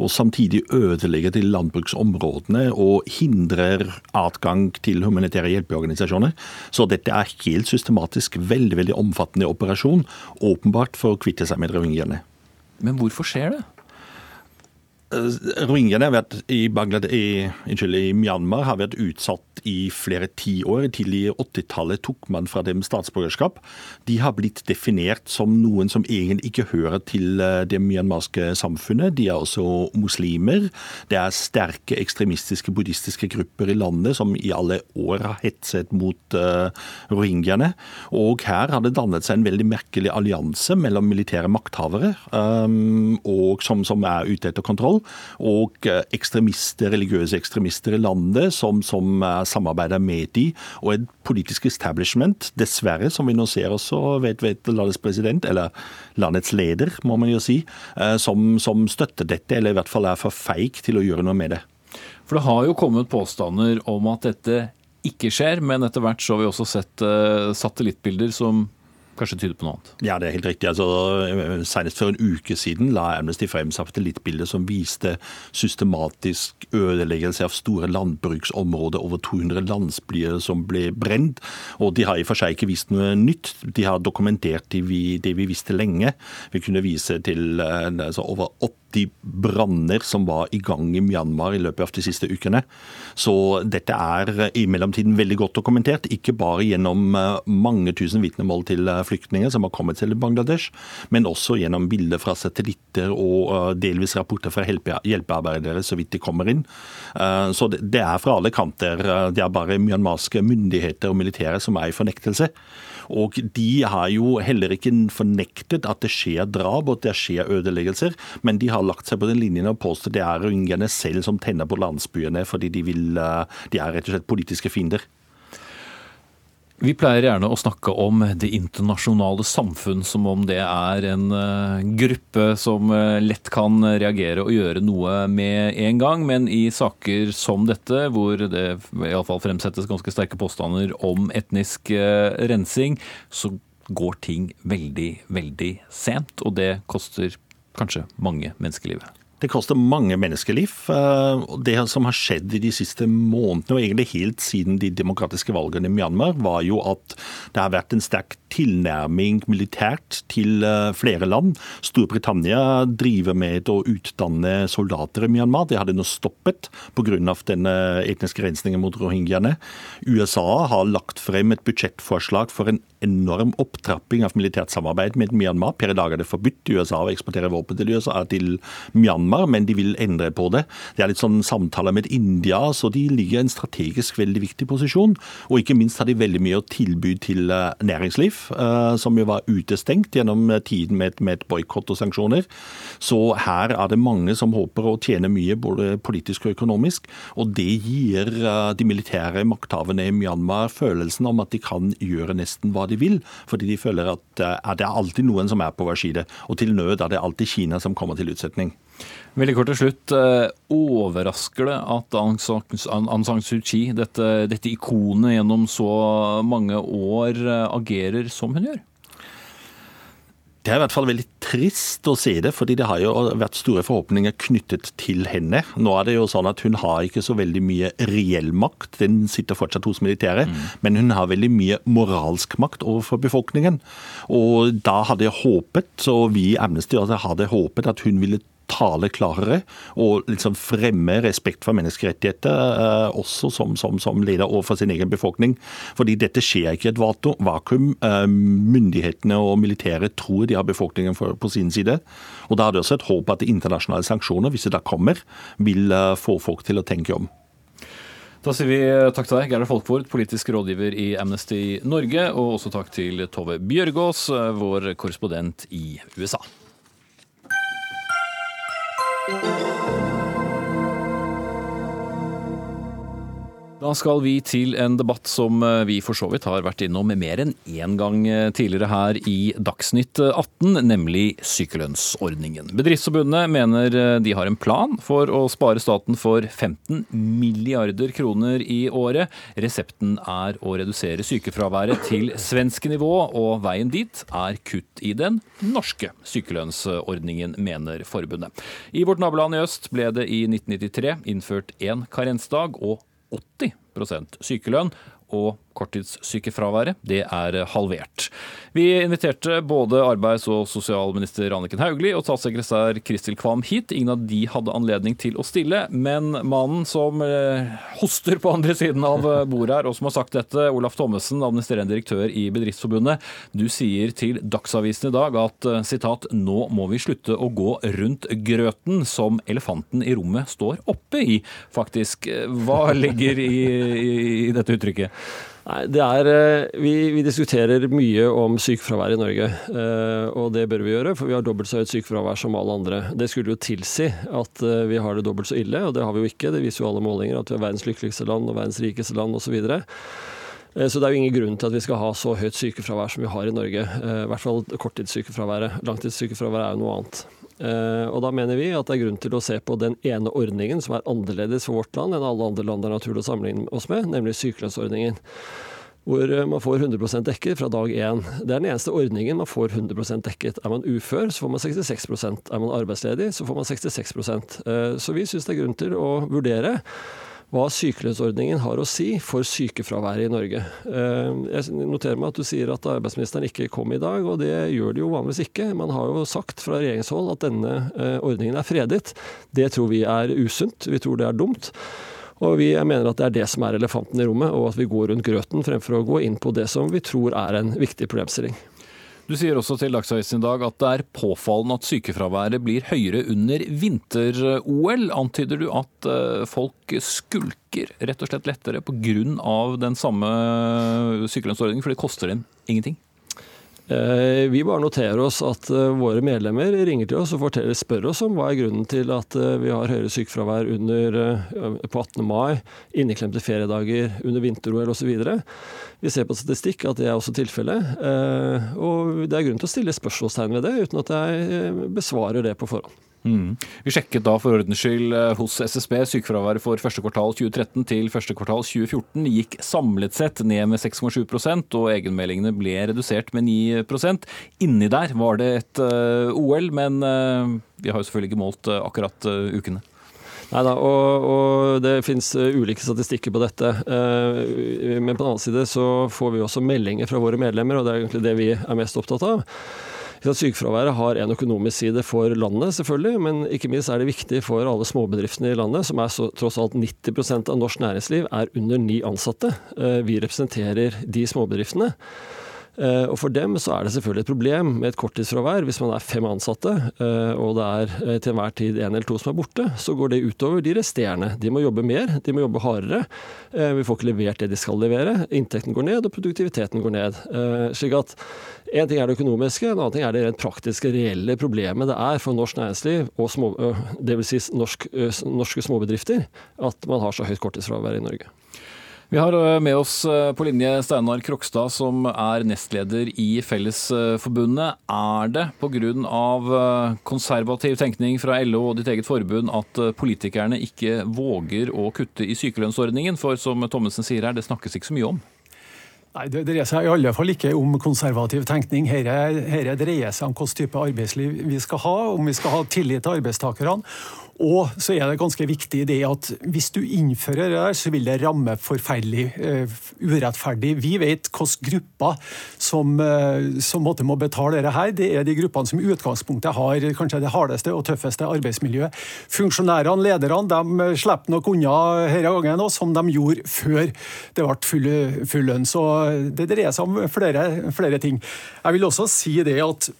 Og samtidig ødelegger de landbruksområdene og hindrer adgang til humanitære hjelpeorganisasjoner. Så dette er helt systematisk veldig, veldig omfattende operasjon, åpenbart for å kvitte seg med rohingyaene. Men hvorfor skjer det? Eh, rohingyaene i, i, i, Myanmar har vært utsatt i flere tiår. Tidlig i 80-tallet tok man fra dem statsborgerskap. De har blitt definert som noen som egentlig ikke hører til eh, det myanmarske samfunnet. De er også muslimer. Det er sterke ekstremistiske buddhistiske grupper i landet som i alle år har hetset mot uh, rohingyaene. Og her har det dannet seg en veldig merkelig allianse mellom militære makthavere um, og som, som er ute etter kontroll og eh, ekstremister, religiøse ekstremister i landet som, som eh, samarbeider med de, og et politisk establishment, dessverre, som vi nå ser også, vet, vet landets president, eller landets leder, må man jo si, eh, som, som støtter dette, eller i hvert fall er for feig til å gjøre noe med det. For det har jo kommet påstander om at dette ikke skjer, men etter hvert så har vi også sett satellittbilder som kanskje tyder på noe annet? Ja, det er helt riktig. Altså, senest for en uke siden la Amnesty frem satellittbilder som viste systematisk ødeleggelse av store landbruksområder. Over 200 landsbyer som ble brent. Og de har i og for seg ikke vist noe nytt. De har dokumentert det vi, det vi visste lenge. Vi kunne vise til eh, altså, over 80 de branner som var i gang i Myanmar i løpet av de siste ukene. Så dette er i mellomtiden veldig godt dokumentert, ikke bare gjennom eh, mange tusen vitnemål til eh, flyktninger som har kommet til Bangladesh, men også gjennom bilder fra satellitter og eh, delvis rapporter fra hjelpearbeidere så vidt de kommer inn. Så det er fra alle kanter. Det er bare myanmarske myndigheter og militære som er i fornektelse. Og de har jo heller ikke fornektet at det skjer drap og at det skjer ødeleggelser, men de har lagt seg på den linjen og påstår det er rohingyaene selv som tenner på landsbyene fordi de, vil, eh, de er rett og slett politiske fiender. Vi pleier gjerne å snakke om det internasjonale samfunn som om det er en eh, gruppe som eh, lett kan reagere og gjøre noe med en gang. Men i saker som dette, hvor det iallfall fremsettes ganske sterke påstander om etnisk eh, rensing, så går ting veldig, veldig sent. Og det koster kanskje mange menneskelivet. Det koster mange menneskeliv. Eh, det som har skjedd i de siste månedene, og egentlig helt siden de demokratiske valgene i Myanmar, var jo at det har vært en sterk tilnærming militært til eh, flere land. Storbritannia driver med å utdanne soldater i Myanmar. Det hadde nå stoppet pga. den etniske rensningen mot rohingyaene. USA har lagt frem et budsjettforslag for en enorm opptrapping av militært samarbeid med Myanmar. Per i dag er det forbudt i USA å eksportere våpen til USA til Myanmar dilemmaer, men de vil endre på det. Det er litt sånn samtaler med India, så de ligger i en strategisk veldig viktig posisjon. Og ikke minst har de veldig mye å tilby til eh, næringsliv, eh, som jo var utestengt gjennom tiden med, med boikott og sanksjoner. Så her er det mange som håper å tjene mye, både politisk og økonomisk. Og det gir eh, de militære makthaverne i Myanmar følelsen om at de kan gjøre nesten hva de vil, fordi de føler at det er alltid noen som er på hver side. Og til nød er det alltid Kina som kommer til utsetning. Veldig kort til slutt. Eh, overrasker det at Aung San Suu Kyi, dette, dette ikonet gjennom så mange år, eh, agerer som hun gjør? Det er i hvert fall veldig trist å se det, fordi det har jo vært store forhåpninger knyttet til henne. Nå er det jo sånn at Hun har ikke så veldig mye reell makt, den sitter fortsatt hos militæret. Mm. Men hun har veldig mye moralsk makt overfor befolkningen. Og da hadde jeg håpet, og vi i Amnesty hadde håpet, at hun ville tale klarere og liksom fremme respekt for menneskerettigheter, eh, også som, som, som, leder overfor sin egen befolkning. Fordi dette skjer ikke i et vakuum. Eh, myndighetene og militæret tror de har befolkningen på sin side. Og Da er det også et håp at internasjonale sanksjoner, hvis det da kommer, vil eh, få folk til å tenke om. Da sier vi takk til deg, Gerda Folkvord, politisk rådgiver i Amnesty Norge, og også takk til Tove Bjørgaas, vår korrespondent i USA. Música Da skal vi til en debatt som eh, vi for så vidt har vært innom mer enn én gang eh, tidligere her i Dagsnytt 18, nemlig sykelønnsordningen. Bedriftsforbundet mener eh, de har en plan for å spare staten for 15 milliarder kroner i året. Resepten er å redusere sykefraværet til svenske nivå, og veien dit er kutt i den norske sykelønnsordningen, mener forbundet. I vårt naboland i øst ble det i 1993 innført én karensdag og 80% sykelønn, og korttidssykefraværet det er halvert. Vi inviterte både arbeids- og sosialminister Anniken Hauglie og statssekretær Kristil Kvam hit. Ingen av de hadde anledning til å stille, men mannen som eh, hoster på andre siden av eh, bordet her, og som har sagt dette, Olaf Thommessen, administrerende direktør i Bedriftsforbundet, du sier til Dagsavisen i dag at eh, sitat, nå må vi slutte å gå rundt grøten som elefanten i rommet står oppe i, faktisk. Hva ligger i, i, i dette uttrykket? Nei, det er, eh, vi, vi, diskuterer mye om sykefravær i Norge, eh, og det bør vi gjøre. For vi har dobbelt så høyt sykefravær som alle andre. Det skulle jo tilsi at eh, vi har det dobbelt så ille, og det har vi jo ikke. Det viser jo alle målinger at vi er verdens lykkeligste land og verdens rikeste land osv. Så, det er jo ingen grunn til at vi skal ha så høyt sykefravær som vi har i Norge. I hvert fall korttidssykefraværet. Langtidssykefraværet er jo noe annet. Eh, og da mener vi at det er grunn til å se på den ene ordningen som er annerledes for vårt land enn alle andre land det er naturlig å sammenligne oss med, nemlig sykelønnsordningen. Hvor eh, man får 100% dekket fra dag én. Det er den eneste ordningen man får 100% dekket. Er man ufør, så får man 66% Er man arbeidsledig, så får man 66 eh, Så vi syns det er grunn til å vurdere hva sykelønnsordningen har å si for sykefraværet i Norge. Eh, jeg noterer meg at du sier at arbeidsministeren ikke kom i dag, og det gjør det jo vanligvis ikke. Man har jo sagt fra regjeringshold at denne eh, ordningen er fredet. Det tror vi er usunt, vi tror det er dumt. Og vi mener at det er det som er elefanten i rommet, og at vi går rundt grøten fremfor å gå inn på det som vi tror er en viktig problemstilling. Du sier også til Dagsavisen i dag at det er påfallende at sykefraværet blir høyere under vinter-OL. Antyder du at eh, folk skulker rett og slett lettere pga. den samme sykelønnsordningen, for det koster dem ingenting? Eh, vi bare noterer oss at eh, våre medlemmer ringer til oss og forteller, spør oss om hva er grunnen til at eh, vi har høyere sykefravær under, på 18. mai, inneklemte feriedager, under vinter-OL osv. Vi ser på statistikk at det er også tilfellet. Og det er grunn til å stille spørsmålstegn ved det, uten at jeg besvarer det på forhånd. Mm. Vi sjekket da for ordens skyld eh, hos SSB sykefraværet for første kvartal 2013 til første kvartal 2014 gikk samlet sett ned med 6,7% og egenmeldingene ble redusert med 9% Inni der var det et uh, eh, OL, men uh, vi har jo selvfølgelig ikke målt uh, akkurat ukene. Neida, og, og, det finnes ulike statistikker på dette. Men på den annen side så får vi også meldinger fra våre medlemmer, og det er egentlig det vi er mest opptatt av Sykefraværet har en økonomisk side for landet, selvfølgelig, men ikke minst er det viktig for alle småbedriftene i landet, som er så, tross alt 90% av norsk næringsliv er under ni ansatte. Eh, vi representerer de småbedriftene. Eh, og For dem så er det selvfølgelig et problem med et korttidsfravær. Hvis man er fem ansatte eh, og det er eh, til enhver tid en eller to som er borte, så går det utover de resterende. De må jobbe mer, de må jobbe hardere. Vi får ikke levert det de skal levere. Inntekten går ned, og produktiviteten går ned. Slik at Én ting er det økonomiske, en annen ting er det rent praktiske, reelle problemet det er for norsk næringsliv, og små, vil Si norsk, norske småbedrifter, at man har så høyt korttidsfravær i Norge. Vi har eh, med oss eh, på linje Steinar Krokstad, som er nestleder i Fellesforbundet. Er det pga. Eh, konservativ tenkning fra LO og ditt eget forbund at politikerne ikke våger å kutte i sykelønnsordningen? For som Thommessen sier her, det snakkes ikke så mye om. Nei, Det dreier seg i alle fall ikke om konservativ tenkning. Dette dreier seg om hvilken type arbeidsliv vi skal ha, om vi skal ha tillit til arbeidstakerne. Og så er det ganske viktig det at hvis du innfører det der, så vil det ramme forferdelig uh, urettferdig. Vi vet hvilke grupper som, uh, som må betale dette her. Det er de gruppene som i utgangspunktet har kanskje det hardeste og tøffeste arbeidsmiljøet. Funksjonærene, lederne, de slipper nok unna denne gangen òg, som de gjorde før det ble full, full lønn. Så det dreier seg om flere, flere ting. Jeg vil også si det at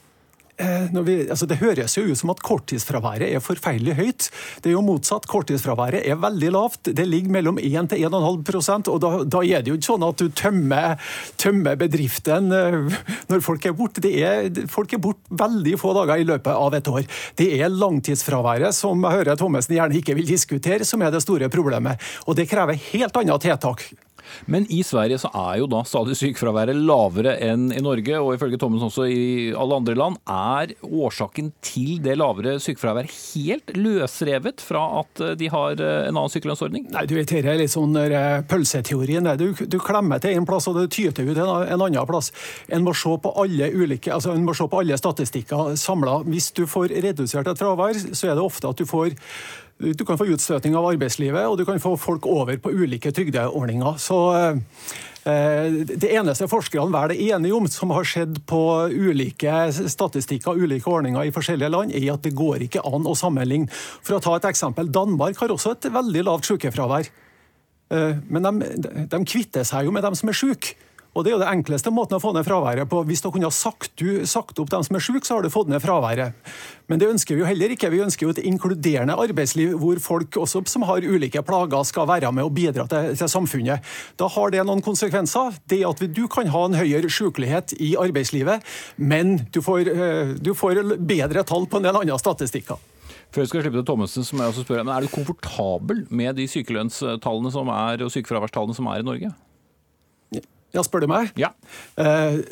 Eh, vi, altså det høres jo ut som at korttidsfraværet er forferdelig høyt. Det er jo motsatt. Korttidsfraværet er veldig lavt. Det ligger mellom 1 til 1,5 og da, da, er det jo ikke sånn at du tømmer, tømmer bedriften eh, når folk er borte. folk er borte veldig få dager i løpet av et år. Det er langtidsfraværet, som jeg hører Thommessen gjerne ikke vil diskutere, som er det store problemet. Og det krever helt andre tiltak. Men i Sverige så er jo da stadig sykefraværet lavere enn i Norge, og ifølge Thommessen også i alle andre land. Er årsaken til det lavere sykefraværet helt løsrevet fra at de har eh, en annen sykelønnsordning? Nei, du vet, Dette er litt sånn eh, pølseteorien. Du, du, klemmer til en plass, og det tyter ut en, en annen plass. En må se på alle ulike, altså en må se på alle statistikker samla. Hvis du får redusert et fravær, så er det ofte at du får du kan få utstøting av arbeidslivet, og du kan få folk over på ulike trygdeordninger. Så eh, det eneste forskerne vel er enige om, som har skjedd på ulike statistikker ulike ordninger i forskjellige land, er at det går ikke an å sammenligne. For å ta et eksempel, Danmark har også et veldig lavt sykefravær. Eh, men de, de kvitter seg jo med dem som er syke. Og Det er jo det enkleste måten å få ned fraværet på. Hvis du kunne sagt, sagt opp dem som er syke, så har du fått ned fraværet. Men det ønsker vi jo heller ikke. Vi ønsker jo et inkluderende arbeidsliv hvor folk også som har ulike plager, skal være med og bidra til, til samfunnet. Da har det noen konsekvenser. Det at du kan ha en høyere sykelighet i arbeidslivet, men du får, eh, du får bedre tall på en del andre statistikker. Før jeg skal slippe til Thommessen, som jeg også spør, men Er du komfortabel med de sykelønnstallene som er, og sykefraværstallene som er i Norge? Ja, spør du meg? Ja. Eh,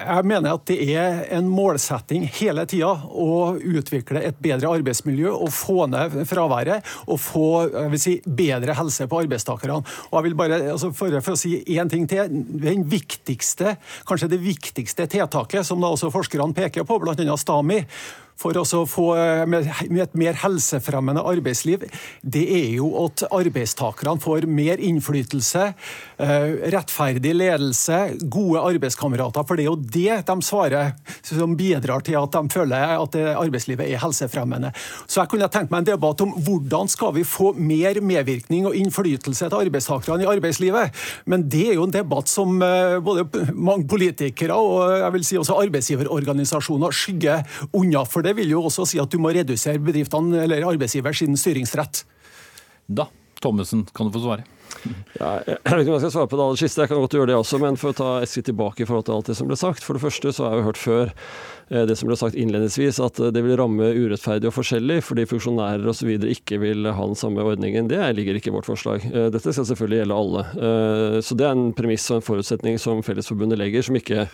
jeg mener at det er en målsetting hele tida å utvikle et bedre arbeidsmiljø og få ned fraværet og få si, bedre helse på arbeidstakerne. Og jeg vil bare, altså for, for, å si én ting til. Den viktigste, kanskje det viktigste tiltaket som da også forskerne peker på, bl.a. STAMI, for å få eh, et mer helsefremmende arbeidsliv, det er jo at arbeidstakerne får mer innflytelse, eh, rettferdig ledelse, gode arbeidskamerater. For det er jo det de svarer som bidrar til at de føler at arbeidslivet er helsefremmende. Så jeg kunne tenkt meg en debatt om hvordan skal vi få mer medvirkning og innflytelse til arbeidstakerne i arbeidslivet. Men det er jo en debatt som eh, både mange politikere og jeg vil si også arbeidsgiverorganisasjoner skygger unna. for det det vil jo også si at du må redusere bedriftene eller arbeidsgiver sin styringsrett. Da, Thommessen, kan du få svare. Ja, jeg vet ikke om jeg skal svare på det aller siste, jeg kan godt gjøre det også. Men for å ta et skritt tilbake i forhold til alt det som ble sagt. For det første så har jeg jo hørt før eh, det som ble sagt innledningsvis, at det vil ramme urettferdig og forskjellig fordi funksjonærer osv. ikke vil ha den samme ordningen. Det ligger ikke i vårt forslag. Eh, dette skal selvfølgelig gjelde alle. Eh, så det er en premiss og en forutsetning som Fellesforbundet legger, som ikke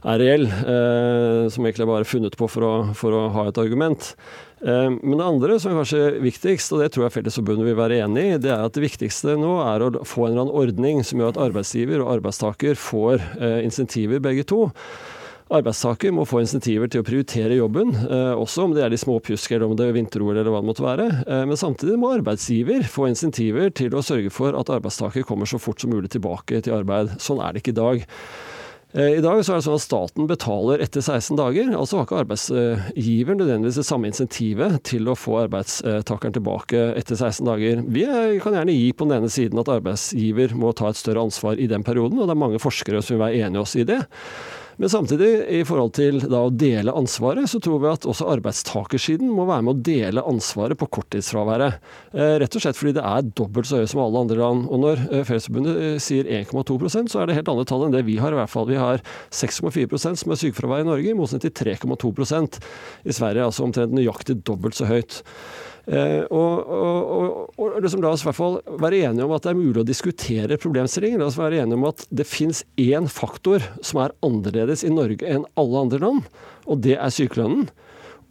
er reell, eh, som egentlig er bare funnet på for å, for å ha et argument. Eh, men det andre som er kanskje viktigst, og det tror jeg Fellesforbundet vil være enig i, det er at det viktigste nå er å få en eller annen ordning som gjør at arbeidsgiver og arbeidstaker får eh, insentiver begge to. Arbeidstaker må få insentiver til å prioritere jobben, også om det er de små pjusk eller om det er vinter-OL eller hva det måtte være. Men samtidig må arbeidsgiver få insentiver til å sørge for at arbeidstaker kommer så fort som mulig tilbake til arbeid. Sånn er det ikke i dag. Eh, I dag så er det sånn at staten betaler etter 16 dager. Altså har ikke arbeidsgiver nødvendigvis det samme insentivet til å få arbeidstakeren tilbake etter 16 dager. Vi kan gjerne gi på den ene siden at arbeidsgiver må ta et større ansvar i den perioden, og det er mange forskere som vil være enige oss i det. Men samtidig, i forhold til da, å dele ansvaret, så tror vi at også arbeidstakersiden må være med å dele ansvaret på korttidsfraværet. Eh, rett og slett fordi det er dobbelt så høyt som alle andre land. Og når eh, Fellesforbundet eh, sier 1,2% så er det helt andre tall enn det vi har. i hvert fall. Vi har 6,4 som er sykefravær i Norge, i motsetning til 3,2% i Sverige. Altså omtrent nøyaktig dobbelt så høyt. Eh, og, og, og, liksom La oss i hvert fall være enige om at det er mulig å diskutere problemstillinger. La oss være enige om at det fins én faktor som er annerledes i Norge enn alle andre land, og det er sykelønnen.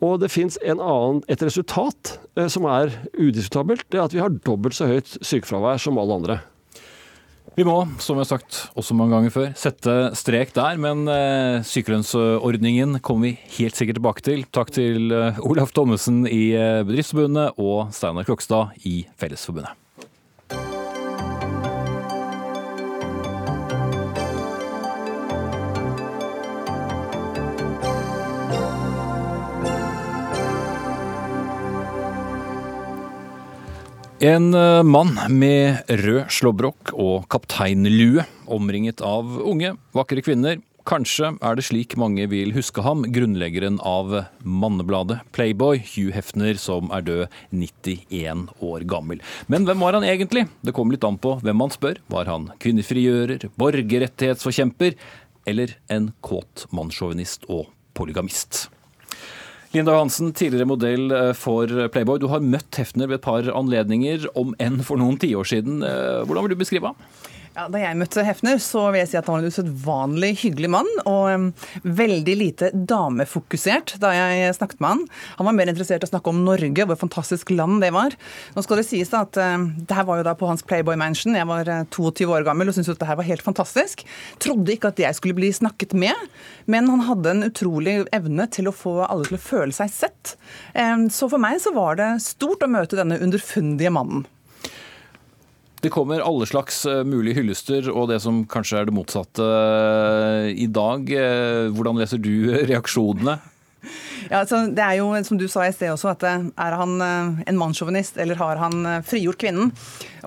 Og det fins et resultat eh, som er udiskutabelt. Det er at vi har dobbelt så høyt sykefravær som alle andre. Vi må, som jeg har sagt også mange ganger før, sette strek der. Men eh, sykelønnsordningen kommer vi helt sikkert tilbake til. Takk til eh, Olaf Thommessen i eh, Bedriftsforbundet og Steinar Krokstad i Fellesforbundet. En eh, mann med rød slåbrok og kapteinlue, omringet av unge, vakre kvinner. Kanskje er det slik mange vil huske ham, grunnleggeren av mannebladet Playboy, Hugh Hefner, som er død 91 år gammel. Men hvem var han egentlig? Det kommer litt an på hvem man spør. Var han kvinnefrigjører, borgerrettighetsforkjemper eller en kåt mannssjåvinist og polygamist? Linda Johansen, tidligere modell eh, for Playboy. Du har møtt Hefner ved et par anledninger, om enn for noen tiår siden. Eh, hvordan vil du beskrive ham? Ja, da jeg møtte Hefner, så vil jeg si at han var en usedvanlig hyggelig mann. Og veldig lite damefokusert da jeg snakket med han. Han var mer interessert i å snakke om Norge, hvor fantastisk land det var. Nå skal det sies da at uh, det her var jo da på hans Playboy Mansion. Jeg var uh, 22 år gammel og syntes at det her var helt fantastisk. Trodde ikke at jeg skulle bli snakket med, men han hadde en utrolig evne til å få alle til å føle seg sett. Så for meg så var det stort å møte denne underfundige mannen. Det kommer alle slags eh, mulige hyllester, og det som kanskje er det motsatte eh, i dag. Eh, hvordan leser du reaksjonene? Ja, det er jo, som du sa i sted også, at er han en mannssjåvinist, eller har han frigjort kvinnen?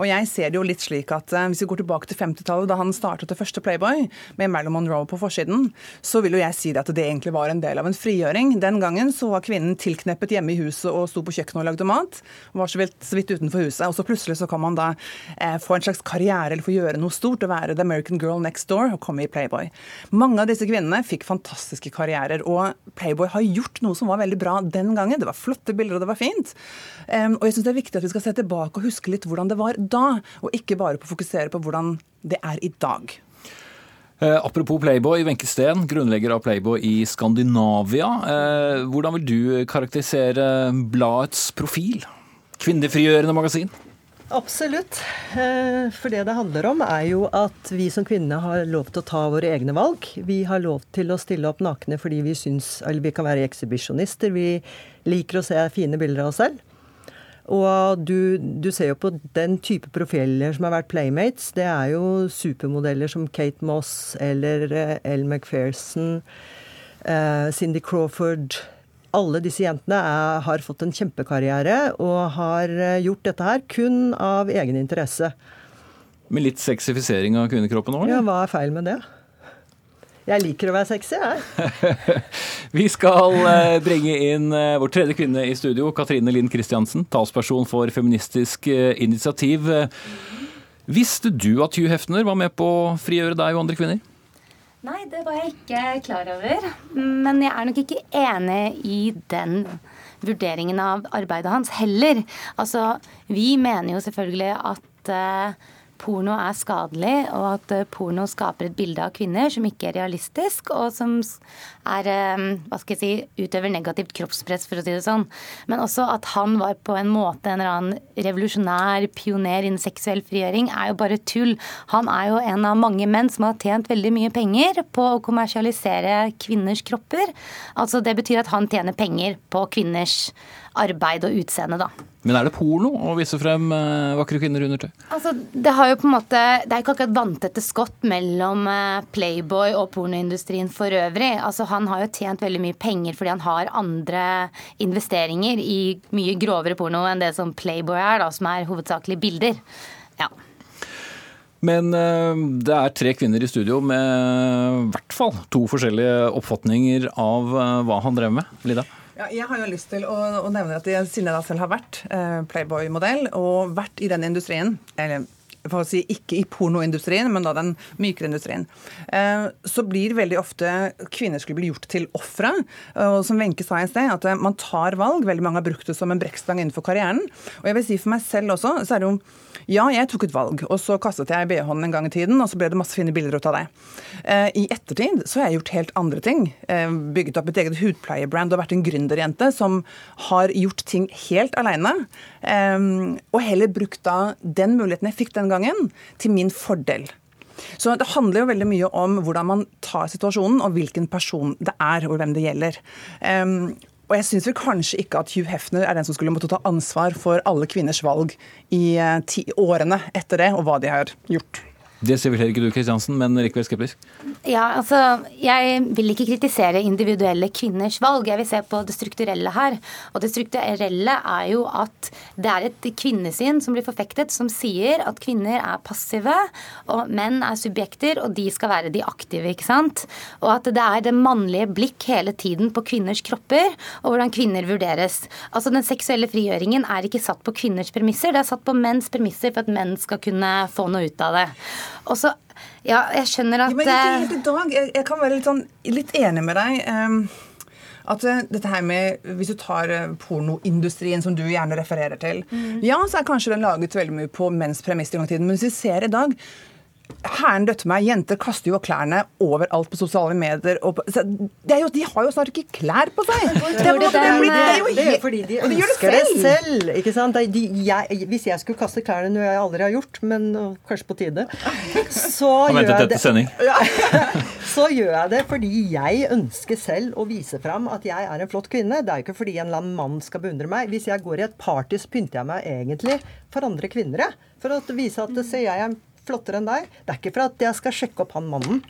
Og jeg ser det jo litt slik at eh, Hvis vi går tilbake til 50-tallet, da han startet det første Playboy, med Marilyn Monroe på forsiden, så vil jo jeg si det at det egentlig var en del av en frigjøring. Den gangen så var kvinnen tilkneppet hjemme i huset og sto på kjøkkenet og lagde mat. Var så vidt, så vidt utenfor huset. Og så plutselig så kan man da eh, få en slags karriere eller få gjøre noe stort og være the American girl next door og komme i Playboy. Mange av disse kvinnene fikk fantastiske karrierer, og Playboy har gjort noe som var veldig bra den gangen. Det var flotte bilder, og det var fint. Um, og jeg syns det er viktig at vi skal se tilbake og huske litt hvordan det var da, og ikke bare på å fokusere på hvordan det er i dag. Eh, apropos Playboy, Wenche Steen, grunnlegger av Playboy i Skandinavia. Eh, hvordan vil du karakterisere bladets profil? Kvinnefrigjørende magasin? Absolutt. Eh, for det det handler om, er jo at vi som kvinner har lov til å ta våre egne valg. Vi har lov til å stille opp nakne fordi vi syns Eller vi kan være ekshibisjonister. Vi liker å se fine bilder av oss selv. Og du, du, ser jo på den type profiler som har vært playmates. Det er jo supermodeller som Kate Moss eller uh, Elle McPherson, uh, Cindy Crawford. Alle disse jentene er, har fått en kjempekarriere og har uh, gjort dette her kun av egen interesse. Med litt sexifisering av kvinnekroppen òg? Ja, hva er feil med det? Jeg liker å være sexy, jeg. Vi skal eh, bringe inn eh, vår tredje kvinne i studio, Katrine Linn Kristiansen, talsperson for Feministisk eh, initiativ. Visste du at Hugh Hefner var med på å frigjøre deg og andre kvinner? Nei, det var jeg ikke klar over. Men jeg er nok ikke enig i den vurderingen av arbeidet hans heller. Altså, vi mener jo selvfølgelig at porno er skadelig, og at eh, porno skaper et bilde av kvinner som ikke er realistisk, og som er, eh, hva skal jeg si, utøver negativt kroppspress, for å si det sånn. Men også at han var på en måte en eller annen revolusjonær pioner innen seksuell frigjøring, er jo bare tull. Han er jo en av mange menn som har tjent veldig mye penger på å kommersialisere kvinners kropper. Altså Det betyr at han tjener penger på kvinners arbeid og utseende, da. Men er det porno å vise frem uh, vakre kvinner under tøy? Altså, det har jo på en måte, det er ikke akkurat vanntette skott mellom uh, Playboy og pornoindustrien for øvrig. Altså, han har jo tjent veldig mye penger fordi han har andre investeringer i mye grovere porno enn det som Playboy er, da, som er hovedsakelig bilder. Ja. Men uh, det er tre kvinner i studio med i hvert fall to forskjellige oppfatninger av hva han drev med. Lida? Ja, jeg har jo lyst til å, å nevne at jeg, siden jeg da selv har vært eh, Playboy-modell og vært i den industrien, eller for å si ikke i pornoindustrien, men da den mykere industrien, eh, så blir veldig ofte kvinner skulle bli gjort til ofre. Og som Wenche sa i sted, at man tar valg. Veldig mange har brukt det som en brekkstang innenfor karrieren. Og jeg vil si for meg selv også, så er det jo ja, jeg tok et valg, og så kastet jeg BH-en en gang i tiden, og så ble det masse fine bilder ut av det. Eh, I ettertid så har jeg gjort helt andre ting. Eh, bygget opp et eget hudpleiebrand og vært en gründerjente som har gjort ting helt aleine. Og heller brukt da den muligheten jeg fikk den gangen, til min fordel. Så Det handler jo veldig mye om hvordan man tar situasjonen, og hvilken person det er, og hvem det gjelder. Um, og jeg syns kanskje ikke at Hugh Hefner er den som skulle måtte ta ansvar for alle kvinners valg i ti årene etter det, og hva de har gjort. Det ser vel heller ikke du, Kristiansen, men likevel skeptisk? Ja, altså, Jeg vil ikke kritisere individuelle kvinners valg, jeg vil se på det strukturelle her. Og det strukturelle er jo at det er et kvinnesyn som blir forfektet, som sier at kvinner er passive, og menn er subjekter, og de skal være de aktive. ikke sant? Og at det er det mannlige blikk hele tiden på kvinners kropper, og hvordan kvinner vurderes. Altså, Den seksuelle frigjøringen er ikke satt på kvinners premisser, det er satt på menns premisser for at menn skal kunne få noe ut av det. Og så Ja, jeg skjønner at ja, men ikke i dag. Jeg, jeg, kan være litt, sånn, litt enig med deg. Um, at uh, dette her med, Hvis du tar uh, pornoindustrien, som du gjerne refererer til, mm. ja, så er kanskje den laget veldig mye på menns premisser i tiden. Men hvis vi ser i dag, Hæren døtte meg. Jenter kaster jo klærne overalt på sosiale medier. På, jo, de har jo snart ikke klær på seg! Det, er, det, er, det, er jo fordi de ønsker det selv. ikke sant? De, jeg, hvis jeg skulle kaste klærne, noe jeg aldri har gjort, men kanskje på tide, så gjør jeg det Så gjør jeg det fordi jeg ønsker selv å vise fram at jeg er en flott kvinne. Det er jo ikke fordi en eller annen mann skal beundre meg. Hvis jeg går i et party, så pynter jeg meg egentlig for andre kvinner. For å vise at se, jeg er flottere enn deg. Det er ikke for at jeg skal sjekke opp han mannen.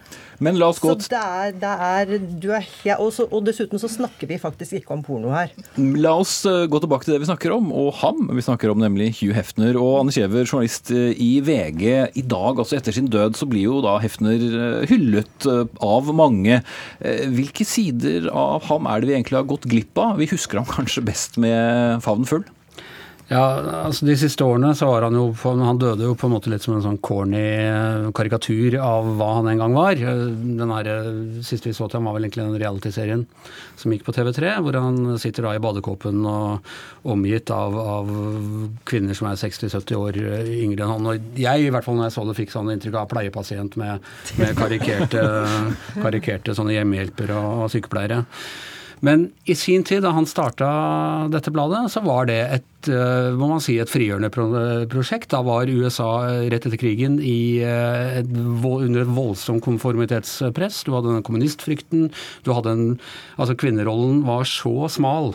Men la oss gå Så det er, det er, er ja, og, så, og, dessuten så snakker vi faktisk ikke om porno her. La oss uh, gå tilbake til det vi snakker om, og ham vi snakker om, nemlig Hugh Hefner. Og Anne Kjever, journalist uh, i VG. I dag, altså etter sin død, så blir jo da Hefner uh, hyllet av mange. Hvilke sider av ham er det vi egentlig har gått glipp av? Vi husker ham kanskje best med favnen full? Ja, altså De siste årene så var han jo på, Han døde jo på en måte litt som en sånn corny eh, karikatur av hva han en gang var. Eh, den her, eh, Siste vi så til ham, var vel egentlig den realityserien som gikk på TV3, hvor han sitter da i badekåpen og omgitt av, av kvinner som er 60-70 år yngre enn han. Og jeg, i hvert fall når jeg så det, fikk sånn inntrykk av pleiepasient med, med karikerte, karikerte sånne hjemmehjelpere og, og sykepleiere. Men i sin tid, da han starta dette bladet, så var det et, eh, må man si, et frigjørende prosjekt. Da var USA eh, rett etter krigen i eh, et, under et voldsomt konformitetspress. Du hadde den kommunistfrykten. Du hadde en Altså, kvinnerollen var så smal.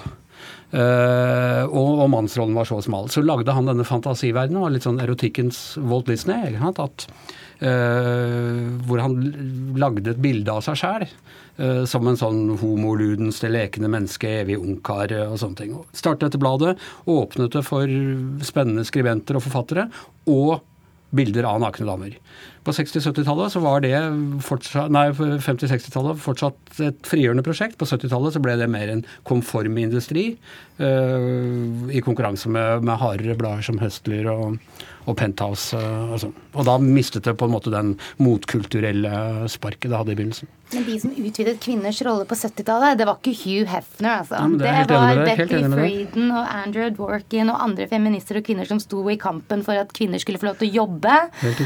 Uh, og, og, mannsrollen var så smal. Så lagde han denne fantasiverdenen, var litt sånn erotikkens Walt Disney. At, uh, hvor han lagde et bilde av seg sjæl. Eh, som en sånn homoludens, det lekende menneske, evig ungkar eh, og sånne ting. Startet dette bladet, åpnet det for spennende skribenter og forfattere, og bilder av nakne damer. På 60-70-tallet så var det fortsatt, nei, 50-60-tallet fortsatt et frigjørende prosjekt. På 70-tallet så ble det mer en konform industri, uh, i konkurranse med, med hardere blader som Høstler og, og Penthouse og sånn. Og da mistet det på en måte den motkulturelle sparket det hadde i begynnelsen. Men de som utvidet kvinners rolle på 70-tallet, det var ikke Hugh Hefner, altså. Ja, det, det var Betty Frieden og Andrew Dworkin og andre feminister og kvinner som sto i kampen for at kvinner skulle få lov til å jobbe.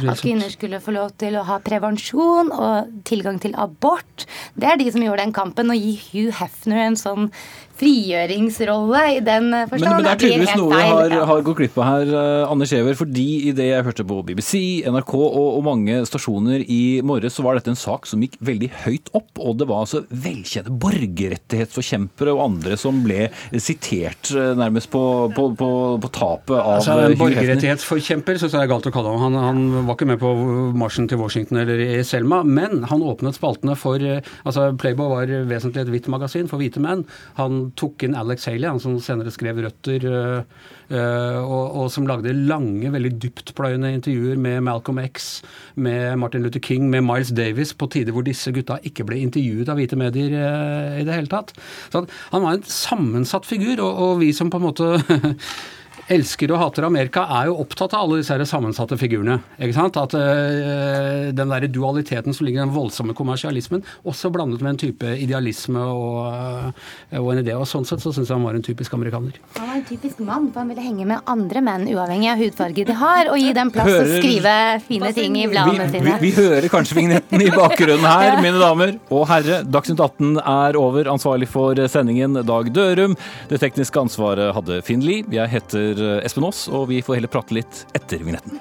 At kvinner skulle få lov til å ha prevensjon og tilgang til abort. Det er de som gjorde den kampen. Å gi Hugh Hefner en sånn frigjøringsrolle i den forstand. Men, men det er tydeligvis noe vi har, har, gått glipp av her, uh, Anders Giæver. Fordi i det jeg hørte på BBC, NRK og, og, mange stasjoner i morges, så var dette en sak som gikk veldig høyt opp. Og det var altså velkjente borgerrettighetsforkjempere og andre som ble sitert uh, nærmest på, på, på, på tapet av altså, En borgerrettighetsforkjemper syns jeg er galt å kalle ham. Han, han, var ikke med på marsjen til Washington eller i Selma, men han åpnet spaltene for altså Playboy var vesentlig et hvitt magasin for hvite menn. Han tok inn Alex Haley, han som senere skrev 'Røtter', eh, eh, og, og, som lagde lange, veldig dyptpløyende intervjuer med Malcolm X, med Martin Luther King, med Miles Davis, på tider hvor disse gutta ikke ble intervjuet av hvite medier eh, i det hele tatt. Så han var en sammensatt figur, og, og vi som på en måte elsker og hater Amerika, er jo opptatt av alle disse her sammensatte figurene. ikke sant? At øh, den der dualiteten som ligger i den voldsomme kommersialismen, også blandet med en type idealisme og, uh, og en idé. og Sånn sett så syns jeg han var en typisk amerikaner. Han var en typisk mann, for han ville henge med andre menn, uavhengig av hudfarge de har, og gi dem plass hører... å skrive fine ting i bladene vi, sine. vi, vi hører kanskje vignetten i bakgrunnen her, mine damer og herre. Dagsnytt 18 er over. Ansvarlig for sendingen Dag Dørum. Det tekniske ansvaret hadde Finn Lie. Jeg heter Espen Aas, og vi får heller prate litt etter vignetten.